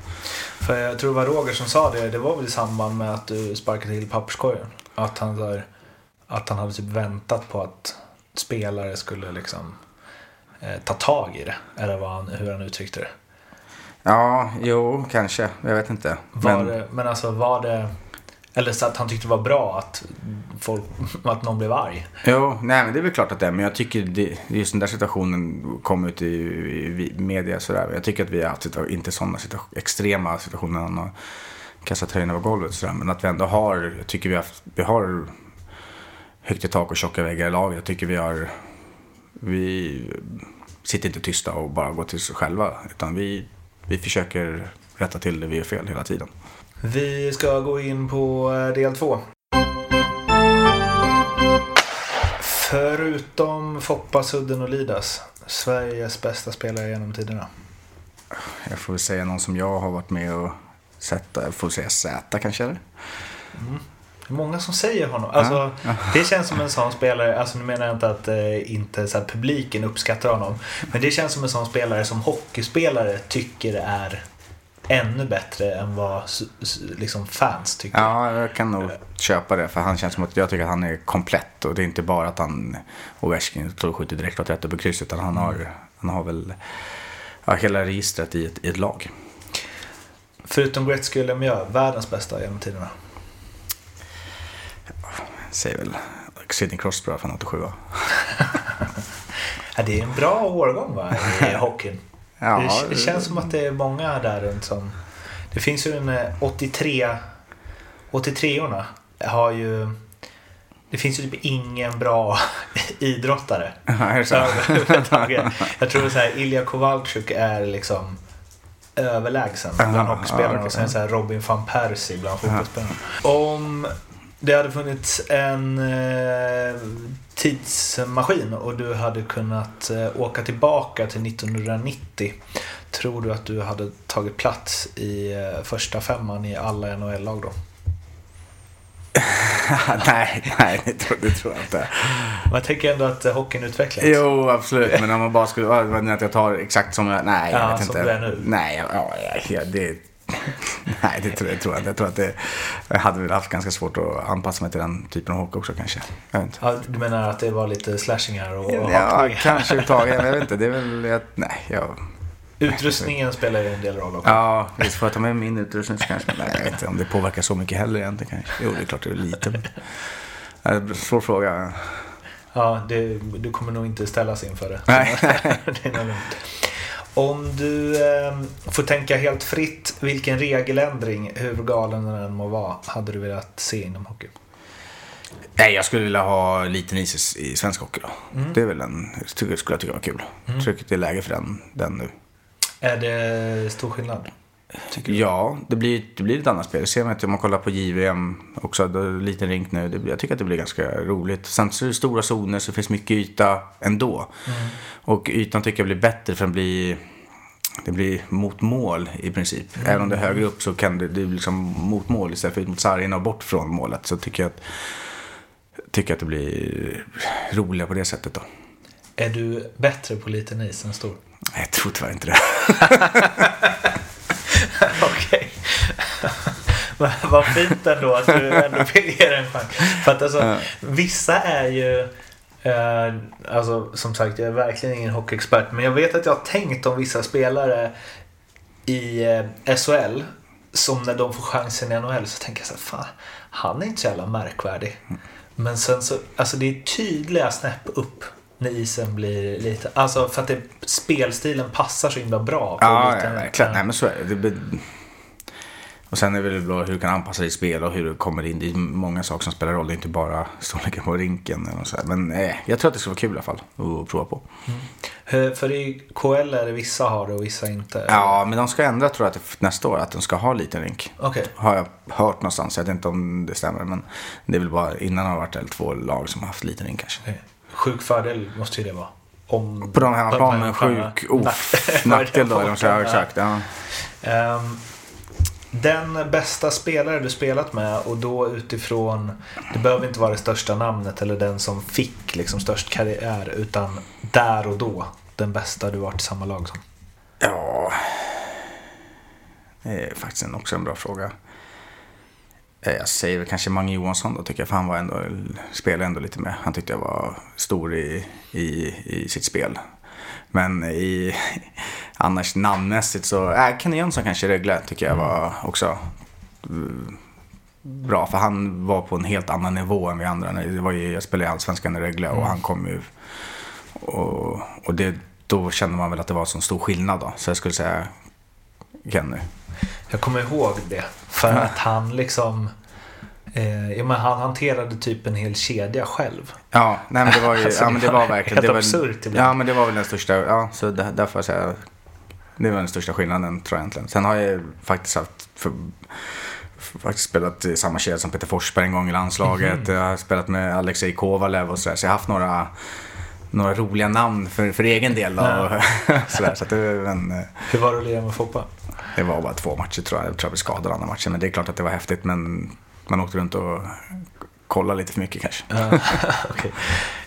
För jag tror det var Roger som sa det, det var väl i samband med att du sparkade till papperskorgen. Att han, där, att han hade typ väntat på att spelare skulle liksom ta tag i det. Eller vad han, hur han uttryckte det. Ja, jo, kanske. Jag vet inte. Var Men, det men alltså var det... Eller så att han tyckte det var bra att, folk, att någon blev arg. Jo, nej men det är väl klart att det är. Men jag tycker det, just den där situationen kom ut i, i media sådär. Jag tycker att vi har haft inte sådana situa- extrema situationer. Han har kastat höjden över golvet sådär. Men att vi ändå har, jag tycker vi har, vi har högt i tak och tjocka väggar i laget. Jag tycker vi har, vi sitter inte tysta och bara går till oss själva. Utan vi, vi försöker rätta till det vi gör fel hela tiden. Vi ska gå in på eh, del två. Förutom Foppa, Sudden och Lidas, Sveriges bästa spelare genom tiderna. Jag får väl säga någon som jag har varit med och sett. Jag får säga Z kanske eller? Är många som säger honom. Alltså, Det känns som en sån spelare, alltså nu menar jag inte att eh, inte så här, publiken uppskattar honom. Men det känns som en sån spelare som hockeyspelare tycker är ännu bättre än vad liksom fans tycker. Ja, jag kan nog köpa det. För han känns som att jag tycker att han är komplett. Och det är inte bara att han Ovechkin står och skjuter direkt åt rätt över kryss. Utan han har, han har väl ja, hela registret i ett, i ett lag. Förutom Gretzky och Lemieux, världens bästa genom tiderna. Säger väl Sidney Crosby från 87. va? Ja, det är en bra årgång va, i hockeyn. Ja, det, känns som att det är många där runt som... Det finns ju en eh, 83... 83orna har ju... Det finns ju typ ingen bra idrottare. så? Jag tror så här, Ilja Kowalczyk är liksom överlägsen bland hockeyspelarna. Och sen så här Robin van Persie bland fotbollsspelarna. Om det hade funnits en eh, tidsmaskin och du hade kunnat eh, åka tillbaka till 1990. Tror du att du hade tagit plats i eh, första femman i alla NHL-lag då? nej, nej det, tror, det tror jag inte. Jag tänker ändå att eh, hockeyn utvecklats. Jo, absolut. Men om man bara skulle... Att jag tar exakt som jag... Nej, jag Ja, vet som inte. du är nu. Nej, ja, ja, det... Nej, det tror, jag tror jag inte. Jag tror att det... Jag hade väl haft ganska svårt att anpassa mig till den typen av hockey också kanske. Jag vet inte. Ja, du menar att det var lite slashing här och, och Ja, kanske. Men jag vet inte. Det är väl... Jag, nej, jag... Utrustningen spelar ju en del roll också. Ja, visst får jag ta med min utrustning så kanske. Nej, jag vet inte om det påverkar så mycket heller egentligen kanske. Jo, det är klart det är lite. Men... Svår fråga. Ja, det, du kommer nog inte ställas inför det. Nej. det är nog lugnt. Om du eh, får tänka helt fritt, vilken regeländring, hur galen den än må vara, hade du velat se inom hockey? Nej, jag skulle vilja ha liten is i svensk hockey då. Det är väl en, skulle jag tycka var kul. Jag tycker det är läge för den, den nu. Är det stor skillnad? Ja, det blir, det blir ett annat spel. Ser man inte om man kollar på JVM också. Är liten rink nu. Det, jag tycker att det blir ganska roligt. Sen så är det stora zoner så det finns mycket yta ändå. Och ytan tycker jag blir bättre för den blir... Det blir mot mål i princip. Även om det är högre upp så kan det, det blir liksom mot mål istället för ut mot sargen och bort från målet. Så tycker jag att, tycker att det blir roligare på det sättet då. Är du bättre på liten is än stor? Jag tror tyvärr inte det. Okej. Vad fint ändå att du ändå vill ge en chans. För att alltså, vissa är ju... Eh, alltså som sagt, jag är verkligen ingen hockeyexpert. Men jag vet att jag har tänkt om vissa spelare i eh, SHL. Som när de får chansen i NHL så tänker jag så här, fan, han är inte så jävla märkvärdig. Men sen så, alltså det är tydliga snäpp upp när isen blir lite, alltså för att det, spelstilen passar så himla bra. På Ja, lite, ja verkligen. Nej, men så är det. Och sen är det väl bra hur du kan anpassa ditt spel och hur du kommer in. Det är många saker som spelar roll. Det är inte bara storleken på rinken. Eller så här. Men eh, jag tror att det ska vara kul i alla fall att prova på. Eh, För i KL är det vissa har det och vissa inte. Ja, men de ska ändra tror jag till nästa år. Att de ska ha liten rink. Okej. Har jag hört någonstans. Jag vet inte om det stämmer. Men det är väl bara innan har det varit två lag som har haft liten rink kanske. Okej. Sjuk fördel måste ju det vara. Om, På de hemmaplan med en På- på- sjuk oh, nackdel då. De säger, exakt. Ja. Ehm, den bästa spelare du spelat med och då utifrån, det behöver inte vara det största namnet eller den som fick liksom störst karriär utan där och då den bästa du varit i samma lag som. Ja, det är faktiskt också en bra fråga. Eh, Jag säger väl kanske Mange Johansson då tycker jag, för han var ändå, spelade ändå lite med. Han tyckte jag var stor i, i, i sitt spel. Men i, annars namnmässigt så, äh, Kenny Jönsson kanske Rögle tycker jag var också mm, bra. För han var på en helt annan nivå än vi andra. Det var ju, jag spelade i Allsvenskan i Rögle och han kom ju och, och det, då kände man väl att det var så stor skillnad då. Så jag skulle säga Kenny. Jag kommer ihåg det. För att han liksom, eh, ja, men han hanterade typ en hel kedja själv. Ja, nej men det var ju, Alltså, ja men det det var verkligen. helt det var, absurt ibland. Ja men det var väl den största, ja så där, där får jag säga. Det var den största skillnaden tror jag egentligen. Sen har jag faktiskt haft för, faktiskt spelat i samma kedja som Peter Forsberg en gång i landslaget. Jag har spelat med Alexej Kovalev och sådär. Så jag har haft några, några roliga namn för, för egen del. Och sådär. Så att det, men, eh, Hur var det att lira med Foppa? Det var bara två matcher tror jag. Jag tror jag blev skadad andra matchen. Men det är klart att det var häftigt. Men man åkte runt och kollade lite för mycket kanske. Okej.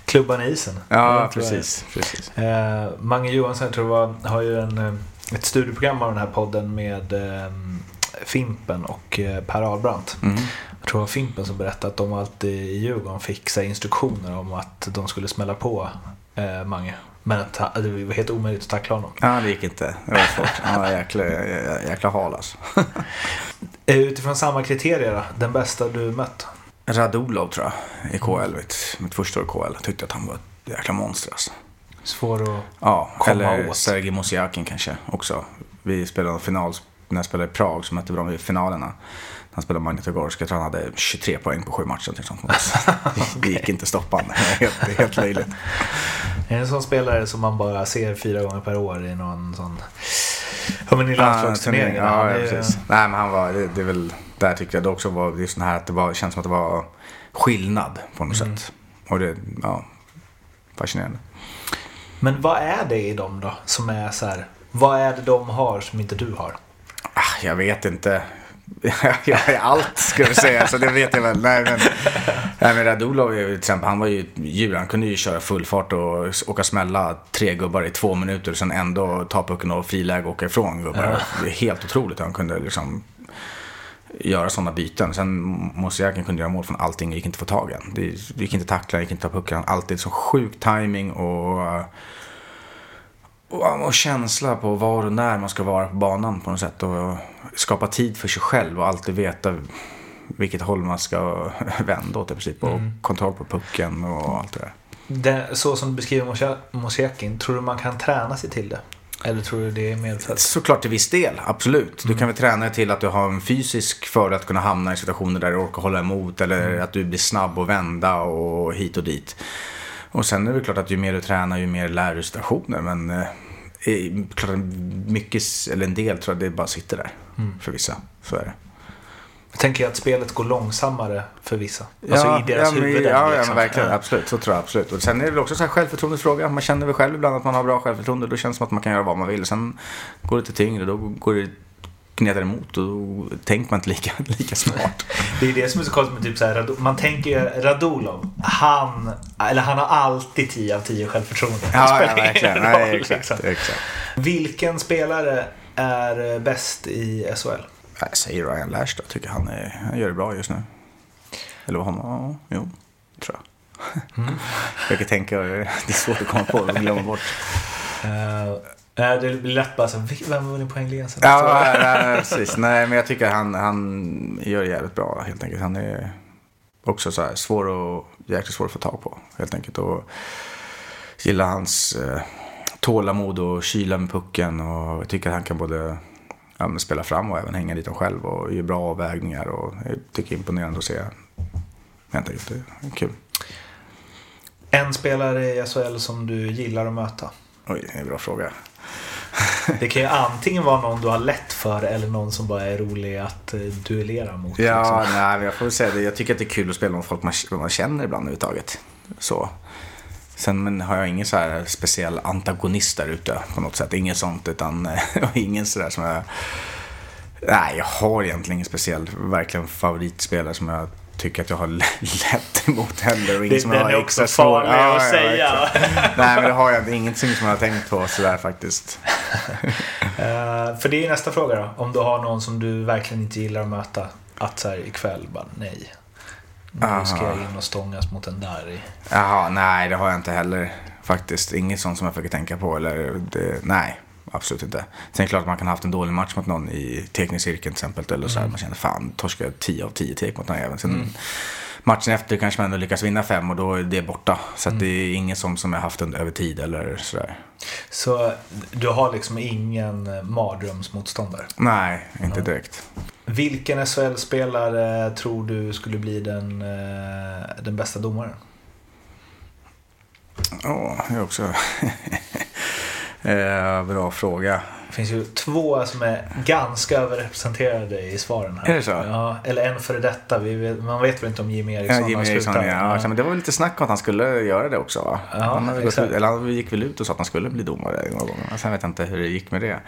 Klubban i isen. Ja, precis. precis. Eh, Mange Johansson tror jag var, har ju en, eh, ett studieprogram av den här podden med eh, Fimpen och eh, Per Ahlbrandt. Mm. Jag tror det var Fimpen som berättade att de alltid i Djurgården fick instruktioner om att de skulle smälla på eh, Mange. Men att det var helt omöjligt att tackla honom. Ja, det gick inte. Det var svårt. Han var jäkla, jäkla hal alltså. Eh, Utifrån samma kriterier då, den bästa du mött? Radulov tror jag i KL. Mitt, mitt första år i KL. Jag tyckte att han var ett jäkla monster alltså. Svår att... Ja, Komma eller åt. Sergej Mosiakin kanske också. Vi spelade final, när jag spelade i Prag så mötte dem i finalerna. Han spelade Magnitogorsk, jag tror han hade 23 poäng på sju matcher. Oss. Det gick inte att stoppa honom. Det är helt, löjligt. Är det en sån spelare som man bara ser fyra gånger per år i någon sån... Ja men i landslagsturneringen. Ja, Han ja, precis. Nej, men han var, det, det är väl, där tyckte jag det också var just det här att det var, känns som att det var skillnad på något sätt. Och det, ja, fascinerande. Men vad är det i dem då som är så här? Vad är det de har som inte du har? Ah, jag vet inte. jag är allt ska jag säga, så det vet jag väl. Nej, men, nej, men Radulov till exempel, han var ju djur. Han kunde ju köra full fart och åka smälla tre gubbar i två minuter och sen ändå ta pucken och friläge och åka ifrån gubbar. Det är helt otroligt han kunde liksom göra sådana byten. Sen Mosiakin kunde göra mål från allting och gick inte att få tag i. Det gick inte tackla, gick inte ta pucken. Alltid så sjuk timing och, och, och känsla på var och när man ska vara på banan på något sätt. Och skapa tid för sig själv och alltid veta vilket håll man ska vända åt i princip. Och kontroll på pucken och allt det där. Det, så som du beskriver Mosjakin, tror du man kan träna sig till det? Eller tror du det är medfött? Såklart till viss del, absolut. Du kan väl träna dig till att du har en fysisk för att kunna hamna i situationer där du orkar hålla emot. Eller att du blir snabb och vända och hit och dit. Och sen är det klart att ju mer du tränar ju mer lär du situationer. Men eh, klart att mycket, eller en del tror jag det bara sitter där. För vissa, så är det. Jag tänker att spelet går långsammare för vissa. Alltså i deras ja, huvuden. Ja, ja liksom. men verkligen. Ja. Absolut. Så tror jag absolut. Och sen är det väl också så här självförtroendesfråga. Man känner väl själv ibland att man har bra självförtroende. Då känns det som att man kan göra vad man vill. Sen går det lite tyngre. Då går det gnetar emot och då tänker man inte lika, lika smart. Det är det som är så konstigt med typ så här, man tänker ju Radulov, han, eller han har alltid 10 av 10 självförtroende. Ja, ja verkligen. roll, Nej, exakt, liksom. exakt. Vilken spelare är bäst i SHL? Jag säger Ryan Lash då. Tycker han, är, han gör det bra just nu. Eller vad han Ja, jo, tror jag. Mm. Jag försöker tänka. Det är svårt att komma på och glömma bort. Uh, det blir lätt bara så här, "Vil- vem vunnit poängligan sen? Ja, nej, nej, precis. Nej, men jag tycker han, han gör det jävligt bra helt enkelt. Han är också så här svår och jäkligt svår att få tag på helt enkelt. Och gillar hans eh, tålamod och kyla med pucken. Och jag tycker att han kan både ja, spela fram och även hänga dit dem själv och göra bra avvägningar. Och jag tycker det är imponerande att se. Helt enkelt, det är kul. En spelare i SHL som du gillar att möta? Oj, det är en bra fråga. Det kan ju antingen vara någon du har lätt för eller någon som bara är rolig att eh, duellera mot. Ja, liksom. nej, jag får väl säga det. Jag tycker att det är kul att spela med folk man, man känner ibland överhuvudtaget. Så. Sen men har jag ingen så här speciell antagonist där ute på något sätt. Inget sånt, utan och ingen sådär som jag... Nej, jag har egentligen ingen speciell, verkligen favoritspelare som jag tycker att jag har lätt emot heller. Och ingen Det- som den jag har är också extra svår- farlig att säga. verkligen. Nej, men det har jag inte. Ingenting som jag har tänkt på sådär faktiskt. Eh, för det är nästa fråga då. Om du har någon som du verkligen inte gillar att möta. Att så här ikväll bara nej. Nu Aha. ska jag in och stångas mot den där. Jaha, nej det har jag inte heller faktiskt. Inget sånt som jag försöker tänka på. Eller det, nej, absolut inte. Sen är det klart att man kan ha haft en dålig match mot någon i teknisk cirkeln till exempel. Eller så här, man känner fan, torskar 10 av 10 tek mot den här jäveln. Sen matchen efter kanske man ändå lyckas vinna fem och då är det borta. Så att det är inget sånt som jag haft under, över tid eller sådär. Så du har liksom ingen eh, mardrömsmotståndare. Nej, inte direkt. Vilken SHL-spelare tror du skulle bli den, eh, den bästa domaren? Ja, det är också... eh, bra fråga. Finns ju två som är ganska överrepresenterade i svaren här. Är det så? Ja, eller en före detta. Vi man vet väl inte om Jimmy Eriksson Ja, Jimmy har Eriksson, slutat. ja. ja. Men det var väl lite snack om att han skulle göra det också va? Ja, han, gått eller han gick väl ut och sa att han skulle bli domare några gånger. Sen vet jag inte hur det gick med det.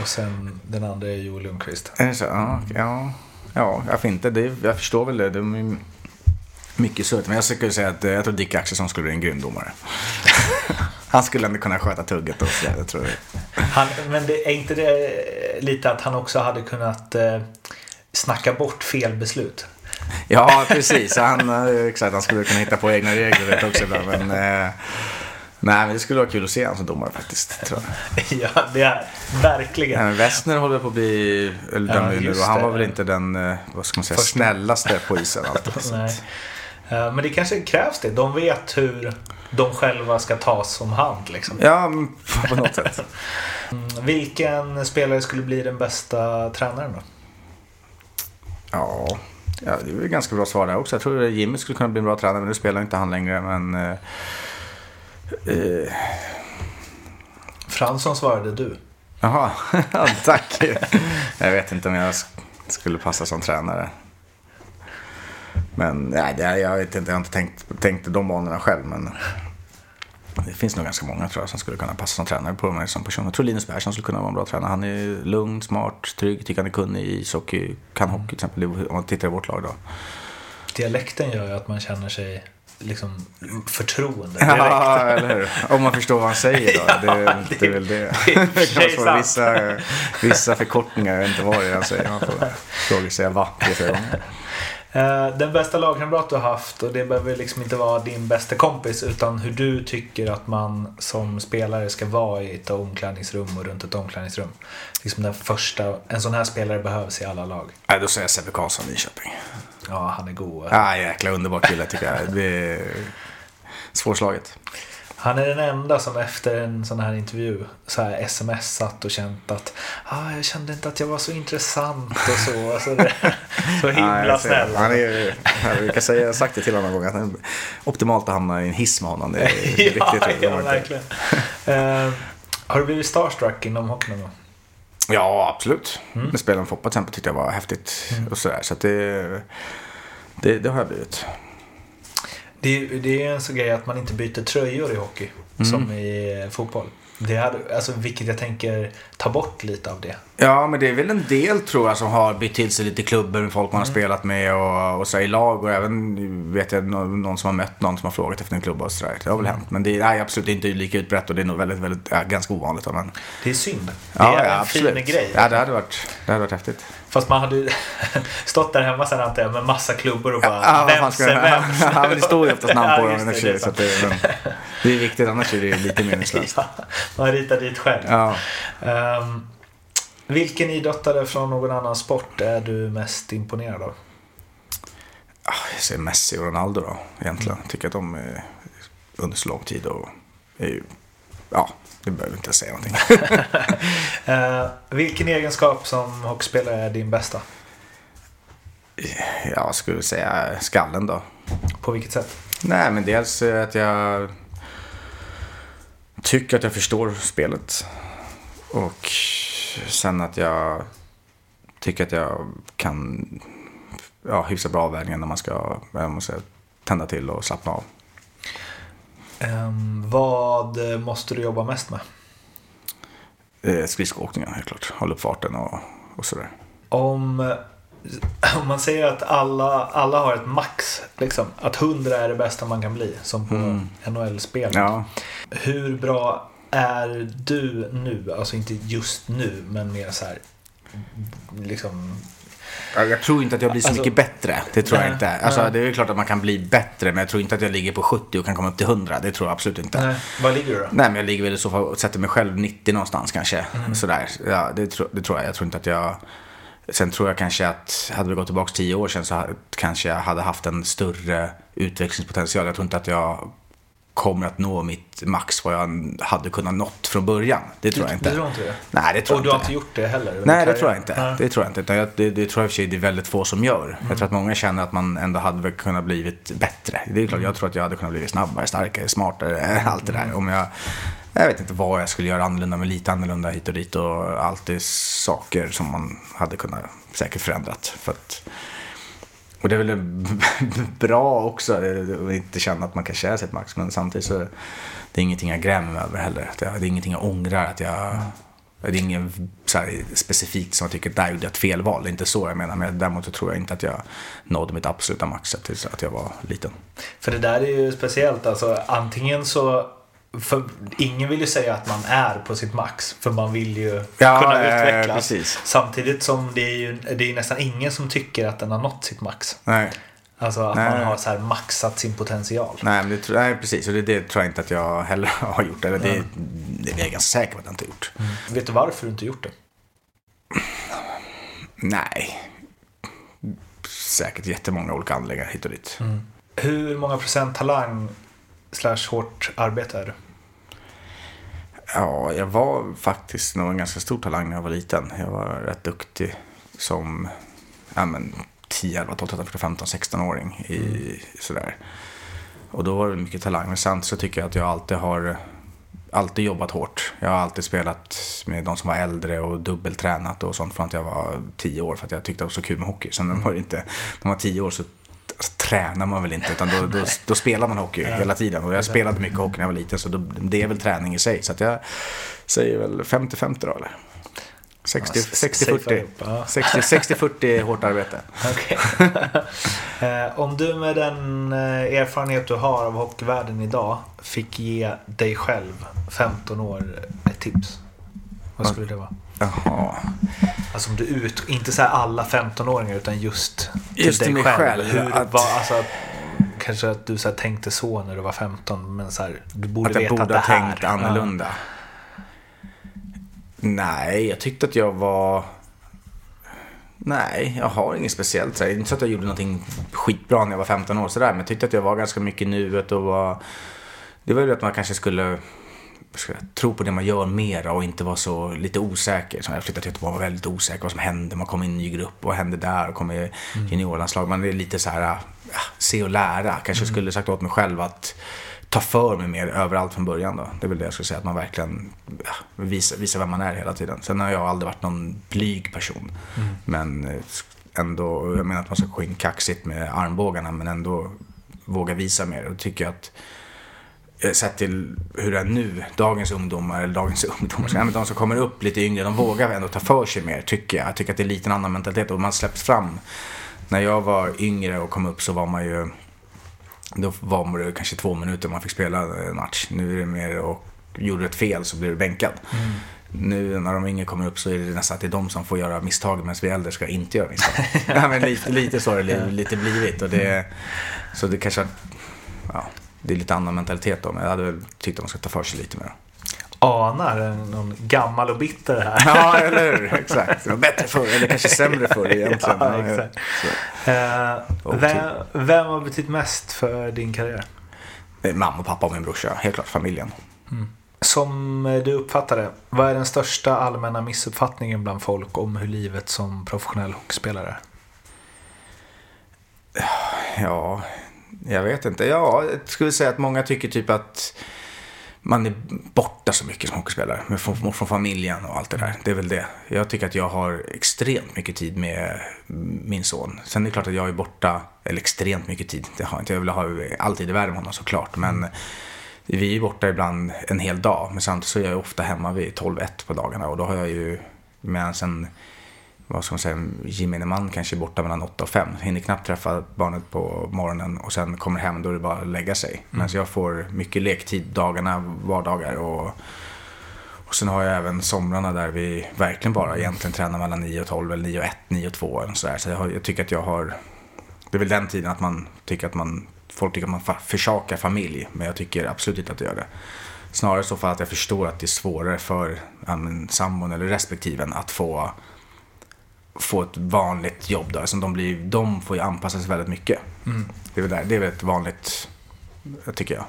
Och sen den andra är Joel Lundqvist. Är det så? Ja, ja. ja jag, inte, det, jag förstår väl det. De är mycket surt. Men jag skulle säga att eh, jag tror Dick Axelsson skulle bli en grym domare. han skulle ändå kunna sköta tugget och sådär. Jag tror det. Han, men det, är inte det lite att han också hade kunnat eh, snacka bort fel beslut? Ja, precis. Han, eh, exakt, han skulle kunna hitta på egna regler också ibland. Men, eh, nej, men det skulle vara kul att se honom som domare faktiskt. Tror jag. ja, det är verkligen. Nej, men Westner håller på att bli, eller Ja, dömd nu, och han var väl inte den, eh, vad ska man säga, Första. snällaste på isen alltid. Eh, Men det kanske krävs det. De vet hur de själva ska tas om hand. Liksom. Ja, på något sätt. Mm, Vilken spelare skulle bli den bästa tränaren då? Ja, ja, det är väl ganska bra svar där också. Jag tror att Jimmy skulle kunna bli en bra tränare, men nu spelar inte han längre. Men, eh, eh, Fransson svarade du. jaha, Ja, tack. Jag vet inte om jag sk- skulle passa som tränare. Men nej, det, jag vet inte, jag har inte tänkt, tänkt de banorna själv. Men det finns nog ganska många tror jag som skulle kunna passa som tränare på mig som person. Jag tror Linus Persson skulle kunna vara en bra tränare. Han är lugn, smart, trygg, tycker han är kunnig i ishockey, kan hockey till exempel. Om man tittar i vårt lag då. Dialekten gör ju att man känner sig liksom förtroende direkt. Ja, eller hur? Om man förstår vad han säger då. Ja, det, det, det- är väl det. det Det sig kan vara vissa, vissa förkortningar, jag vet inte vad det är han säger. Man får fråga säga va tre, fyra gånger. Eh, Den bästa lagkamrat du har haft och det behöver liksom inte vara din bästa kompis utan hur du tycker att man som spelare ska vara i ett omklädningsrum och runt ett omklädningsrum. Liksom den första, en sån här spelare behövs i alla lag. Nej, då säger jag Sebbe Karlsson Nyköping. Ja, han är god. Ja, jäkla underbar kille tycker jag. Det är svårslaget. Han är den enda som efter en sån här intervju så här smsat och känt att ah, jag kände inte att jag var så intressant och så. så, det, så himla det. snäll. Han är, jag brukar säga, jag har sagt det till honom någon gång, att det är optimalt att hamna i en hiss med honom. Det är riktigt ja, roligt. ja, verkligen. Eh, har du blivit starstruck inom hockey någon gång? Ja, absolut. Mm. Med spelen Foppa till exempel tyckte jag var häftigt. Och sådär. Så det, det, det har jag blivit. Det, är- det är en sån grej att man inte byter tröjor i hockey Mm. som i fotboll. Det hade, alltså, vilket jag tänker ta bort lite av det. Ja, men det är väl en del tror jag som har bytt till sig lite klubbor med folk man Mm. har spelat med och, och så i lag. Och även vet jag någon, som har mött någon som har frågat efter en klubb och sådär. Det har väl Mm. hänt. Men det är nej, absolut inte lika utbrett och det är nog väldigt, väldigt, ganska ovanligt. Men, Det är synd. Det ja, är ja, en absolut. fin grej. Ja, det hade varit, det hade varit häftigt. Fast man hade ju stått där hemma sen antar jag med massa klubbor och bara Ja, vems är jag- vems? Ja, men det står ju oftast namn på dem. annars det, så det, men, det är viktigt, annars är det lite meningslöst. Ja, man ritar dit själv. Ja. Ehm, vilken idrottare från någon annan sport är du mest imponerad av? Ah, Jag säger Messi och Ronaldo då, egentligen. Tycker att de är under så lång tid och är ju, ja, det behöver inte säga någonting. Eh, vilken egenskap som hockeyspelare är din bästa? Jag skulle säga skallen då. På vilket sätt? Nej, men dels att jag tycker att jag förstår spelet. Och sen att jag tycker att jag kan ja, hyfsa bra avvägningar när man ska vad man säger, tända till och slappna av. Ehm, vad måste du jobba mest med? Eh, Skridskoåkningen helt klart. Hålla upp farten och, och sådär. Om, om man säger att alla, alla har ett max, liksom, att 100 är det bästa man kan bli, som på NHL-spel. Ja, Hur bra är du nu? Alltså inte just nu, men mer så här, liksom, Jag jag tror inte att jag blir så Alltså- mycket bättre. Det tror jag Nej, inte. Alltså, nej. det är klart att man kan bli bättre, men jag tror inte att jag ligger på 70 och kan komma upp till 100. Det tror jag absolut inte. Nej, nej, vad ligger du då? men jag ligger väl i så fall och sätter mig själv 90 någonstans kanske. Mm. Sådär. Ja, det, tror- det tror jag. Jag tror inte att jag... Sen tror jag kanske att, hade vi gått tillbaka 10 år sedan så kanske jag hade haft en större utvecklingspotential. Jag tror inte att jag kommer att nå mitt max vad jag hade kunnat nått från början. Det tror jag inte. Du tror inte det? Nej, det tror Och jag du har inte. gjort det heller? Nej, det tror jag inte. Nej. Det tror jag inte. Utan jag, det, det tror jag i och för sig det är väldigt få som gör. Mm. Jag tror att många känner att man ändå hade kunnat blivit bättre. Det är klart, jag tror att jag hade kunnat bli snabbare, starkare, smartare, allt det Mm. där. Om jag Jag vet inte vad jag skulle göra annorlunda, men lite annorlunda hit och dit. Och alltid saker som man hade kunnat säkert förändrat. För att, och det är väl bra också eh, att inte känna att man kan köra sitt max. Men samtidigt så det är ingenting jag grämer mig över heller. Det är ingenting jag ångrar. Att jag, det är inget så här specifikt som jag tycker, där gjorde jag ett felval. Det är inte så jag menar. Men däremot så tror jag inte att jag nådde mitt absoluta max tills att jag var liten. För det där är ju speciellt. Alltså, antingen så för ingen vill ju säga att man är på sitt max. För man vill ju Ja, kunna eh, utvecklas. precis. Samtidigt som det är ju det är nästan ingen som tycker att den har nått sitt max. Nej. Alltså att Nej. man har så här maxat sin potential. Nej, men det, nej, precis. Och det, det tror jag inte att jag heller har gjort. Eller det, det är jag ganska säker på att jag inte har gjort. Vet du varför du inte gjort det? Nej. Säkert jättemånga olika anledningar hit och dit. Hur många procent talang slash hårt arbete är du? Ja, jag var faktiskt nog en ganska stor talang när jag var liten. Jag var rätt duktig som ja, men, 10, 11, 12, 13, 14, 15, 16-åring. I, sådär. Och då var det mycket talang. Men samtidigt så tycker jag att jag alltid har alltid jobbat hårt. Jag har alltid spelat med de som var äldre och dubbeltränat och sånt från att jag var 10 år för att jag tyckte det var så kul med hockey. Sen när man var inte, när man var 10 år så tränar man väl inte utan då, då, då spelar man hockey hela tiden. Och jag spelade mycket hockey när jag var liten så då, det är väl träning i sig. Så jag säger väl 50-50 då eller? 60 Ja, s- safea 60-40. upp, ja. 60 60-40 hårt arbete. Okej. Eh, Om du med den eh, erfarenhet du har av hockeyvärlden idag fick ge dig själv 15 år ett tips. Vad skulle det vara? Jaha. Alltså om du ut, inte så här alla 15-åringar utan just till Just dig själv. själv, Hur, att- vad, alltså, kanske att du så här tänkte så när du var 15 men så här, du borde Att jag veta borde det ha här. tänkt annorlunda. Nej, jag tyckte att jag var... Nej, jag har inget speciellt. Så här, inte så att jag gjorde någonting skitbra när jag var 15 år sådär. Men jag tyckte att jag var ganska mycket i nuet och var... Det var ju att man kanske skulle ska jag, tro på det man gör mera och inte vara så lite osäker. Så jag flyttade till Göteborg var väldigt osäker vad som hände. Man kom i en ny grupp. Vad hände där? Och kom i juniorlandslag. Man är lite så här, ja, se och lära. Kanske skulle sagt åt mig själv att ta för mig mer överallt från början då. Det är väl det jag skulle säga, att man verkligen ja, visar, visar vem man är hela tiden. Sen har jag aldrig varit någon blyg person. Men eh, ändå, jag menar att man ska gå in kaxigt med armbågarna men ändå våga visa mer. Och tycker jag att sett till hur det är nu, dagens ungdomar, eller dagens ungdomar, mm. de som kommer upp lite yngre, de vågar ändå ta för sig mer tycker jag. Jag tycker att det är lite en annan mentalitet och man släpps fram. När jag var yngre och kom upp så var man ju, då var det kanske två minuter man fick spela en match. Nu är det mer och gjorde ett fel så blir du bänkad. Nu när de yngre kommer upp så är det nästan att det är de som får göra misstag medan vi äldre ska inte göra misstag. ja, men lite, lite så har det li- lite blivit. Och det, så det kanske, ja, det är lite annan mentalitet då. Men jag hade väl tyckt att man ska ta för sig lite mer. Anar någon gammal och bitter här. Ja, eller hur? Exakt. Det var bättre förr, eller kanske sämre förr egentligen. Ja, exakt. Eh, Och vem, vem har betytt mest för din karriär? Mamma, pappa och min brorsa. Helt klart familjen. Som du uppfattar det, vad är den största allmänna missuppfattningen bland folk om hur livet som professionell hockeyspelare är? Ja, jag vet inte. Ja, jag skulle säga att många tycker typ att man är borta så mycket som hockeyspelare. Från, från familjen och allt det där. Det är väl det. Jag tycker att jag har extremt mycket tid med min son. Sen är det klart att jag är borta, eller extremt mycket tid. Det har jag inte. Jag vill ha all tid i världen med honom såklart. Men vi är borta ibland en hel dag. Men samtidigt så är jag ofta hemma vid 12-1 på dagarna. Och då har jag ju, med en vad ska man säga, gemene man kanske är borta mellan 8 och 5. Hinner knappt träffa barnet på morgonen och sen kommer hem då är det bara att lägga sig. Men så jag får mycket lektid dagarna, vardagar och, och sen har jag även somrarna där vi verkligen bara egentligen tränar mellan 9 och 12 eller 9 och 1, 9 och 2 eller sådär. Så jag, har, jag tycker att jag har, det är väl den tiden att man tycker att man, folk tycker att man fa- försakar familj. Men jag tycker absolut inte att jag gör det. Snarare så för att jag förstår att det är svårare för ja, sambon eller respektiven att få få ett vanligt jobb då. Alltså de, blir, de får ju anpassa sig väldigt mycket. Det, är väl där, det är väl ett vanligt, tycker jag.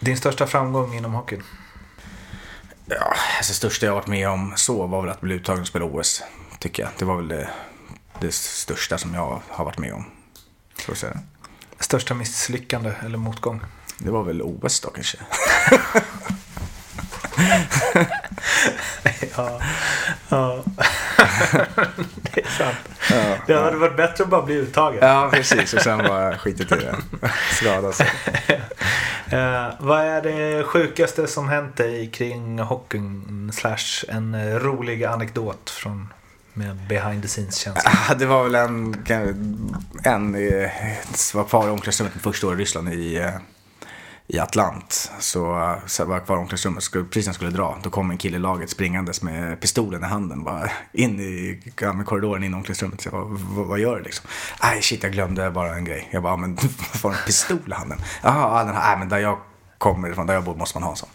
Din största framgång inom hockeyn? Ja, alltså det största jag varit med om så var väl att bli uttagen och spela OS. Tycker jag. Det var väl det, det största som jag har varit med om. Så att säga. Största misslyckande eller motgång? Det var väl OS då kanske. ja. ja. det är sant. Det hade varit bättre att bara bli uttagen. Ja, precis. Och sen bara skitit i det. Skada sig. Eh, vad är det sjukaste som hänt dig kring hockeyn slash en rolig anekdot från med behind the scenes känsla? Ah, Det var väl en, en eh, var kvar i omklädningsrummet mitt första år i Ryssland i, eh, i Atlant. Så, så var jag kvar i omklädningsrummet, skulle, precis när jag skulle dra, då kom en kille i laget springandes med pistolen i handen. Bara in i ja, med korridoren in i omklädningsrummet. Så jag bara, vad, gör du liksom? Nej shit, jag glömde bara en grej. Jag bara, men varför har en pistol i handen? Jaha, den här, nej men där jag kommer ifrån, där jag bor måste man ha en sån.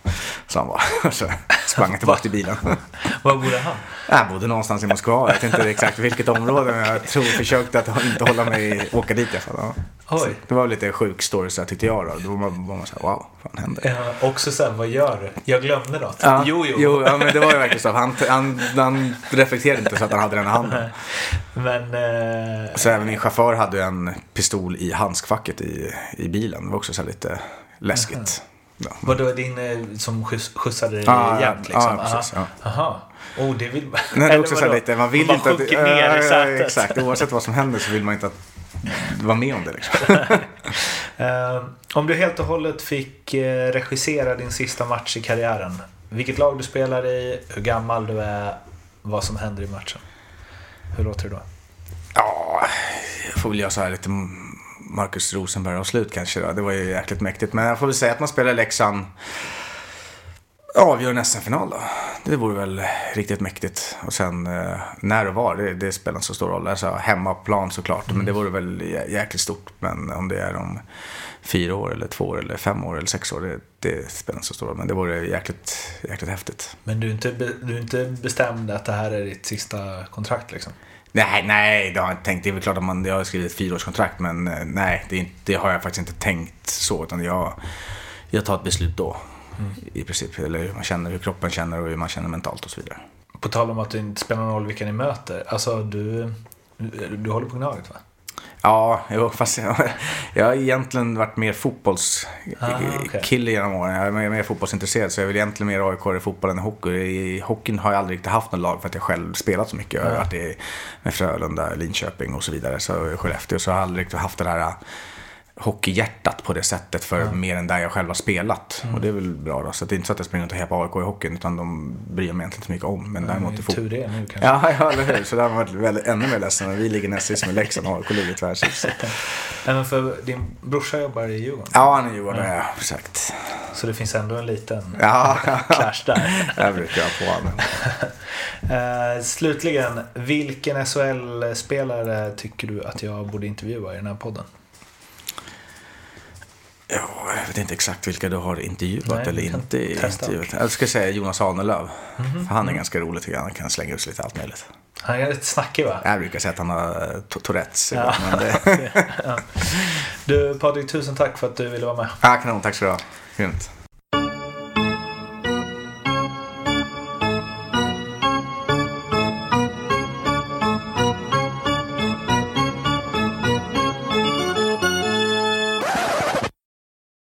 Så han bara, så sprang jag tillbaka till bilen. Var bodde han? Jag bodde någonstans i Moskva. Jag vet inte exakt vilket område, men jag tror försökte att inte hålla mig, åka dit i alla fall. Ja. Så Det var lite sjuk story så här, tyckte jag då. Då var man, var man så här, wow, vad fan hände? Ja, också sen, vad gör du? Jag glömde något. Ja, Jo, jo. jo ja, men det var ju verkligen så. Han, han, han reflekterade inte så att han hade den i handen. Men... Eh, Så även min chaufför hade en pistol i handskfacket i, i bilen. Det var också så här lite läskigt. Ja. vadå, din eh, som skjuts, skjutsade dig Ja, jämt ja, liksom? ja, precis, Aha. Aha. Oh, det vill man. Nej, det är också så lite, man vill bara inte att... ner Ja, i ja, sätet. Exakt, oavsett vad som händer så vill man inte att vara med om det liksom. Eh, om du helt och hållet fick eh, regissera din sista match i karriären. Vilket lag du spelar i, hur gammal du är, vad som händer i matchen. Hur låter det då? Ja, jag får väl göra så här lite Marcus Rosenberg-avslut kanske då. Det var ju jäkligt mäktigt. Men jag får väl säga att man spelar Leksand avgör en SM-final då. Det vore väl riktigt mäktigt. Och sen eh, när och var, det, det spelar inte så stor roll. Alltså hemmaplan såklart. Men det vore väl jä- jäkligt stort. Men om det är om fyra år eller två år eller fem år eller sex år. Det, det spelar inte så stor roll. Men det vore jäkligt, jäkligt häftigt. Men du är, inte, du är inte bestämd att det här är ditt sista kontrakt liksom? Nej, nej, det har jag inte tänkt. Det är väl klart att man, jag har skrivit ett fyraårskontrakt, men eh, nej, det, inte, det har jag faktiskt inte tänkt så. Utan jag, jag tar ett beslut då, i princip. Eller hur man känner, hur kroppen känner och hur man känner mentalt och så vidare. På tal om att det inte spelar någon roll vilka ni möter. Alltså du, du, du håller på Gnaget va? Ja, jo, fast jag, jag har egentligen varit mer fotbollskille Ah, kille genom åren. Jag är mer, mer fotbollsintresserad, så jag vill egentligen mer AIK i fotboll än i hockey. I hockeyn har jag aldrig riktigt haft något lag för att jag själv spelat så mycket. Jag har varit i, med Frölunda, Linköping och så vidare. Så Skellefteå, så jag har aldrig riktigt haft det här hockeyhjärtat på det sättet för mer än där jag själv har spelat. Mm. Och det är väl bra då. Så det är inte så att jag springer runt och hejar på AIK i hockeyn, utan de bryr jag mig egentligen inte så mycket om. Men däremot i fotboll. Tur det nu kanske. Ja, ja, eller hur. Så där har varit väldigt, ännu mer ledsen. Vi ligger näst sist med Leksand och AIK ligger tvärsist. Men för din brorsa jobbar i Djurgården. Ja, han är Johan, ja, exakt. Så det finns ändå en liten Ja, clash där. jag brukar jag på honom. Eh, slutligen, vilken SHL-spelare tycker du att jag borde intervjua i den här podden? Ja, jag vet inte exakt vilka du har intervjuat Nej, eller inte intervjuat. Jag ska säga Jonas Ahnelöv. Mhm. För han är ganska rolig tycker jag. Han kan slänga ut sig lite allt möjligt. Han är lite snackig va? Jag brukar säga att han har eh, to- Tourettes. Ja. Det... ja. Du Patrik, tusen tack för att du ville vara med. ja, kanon. Tack så du ha. Grymt.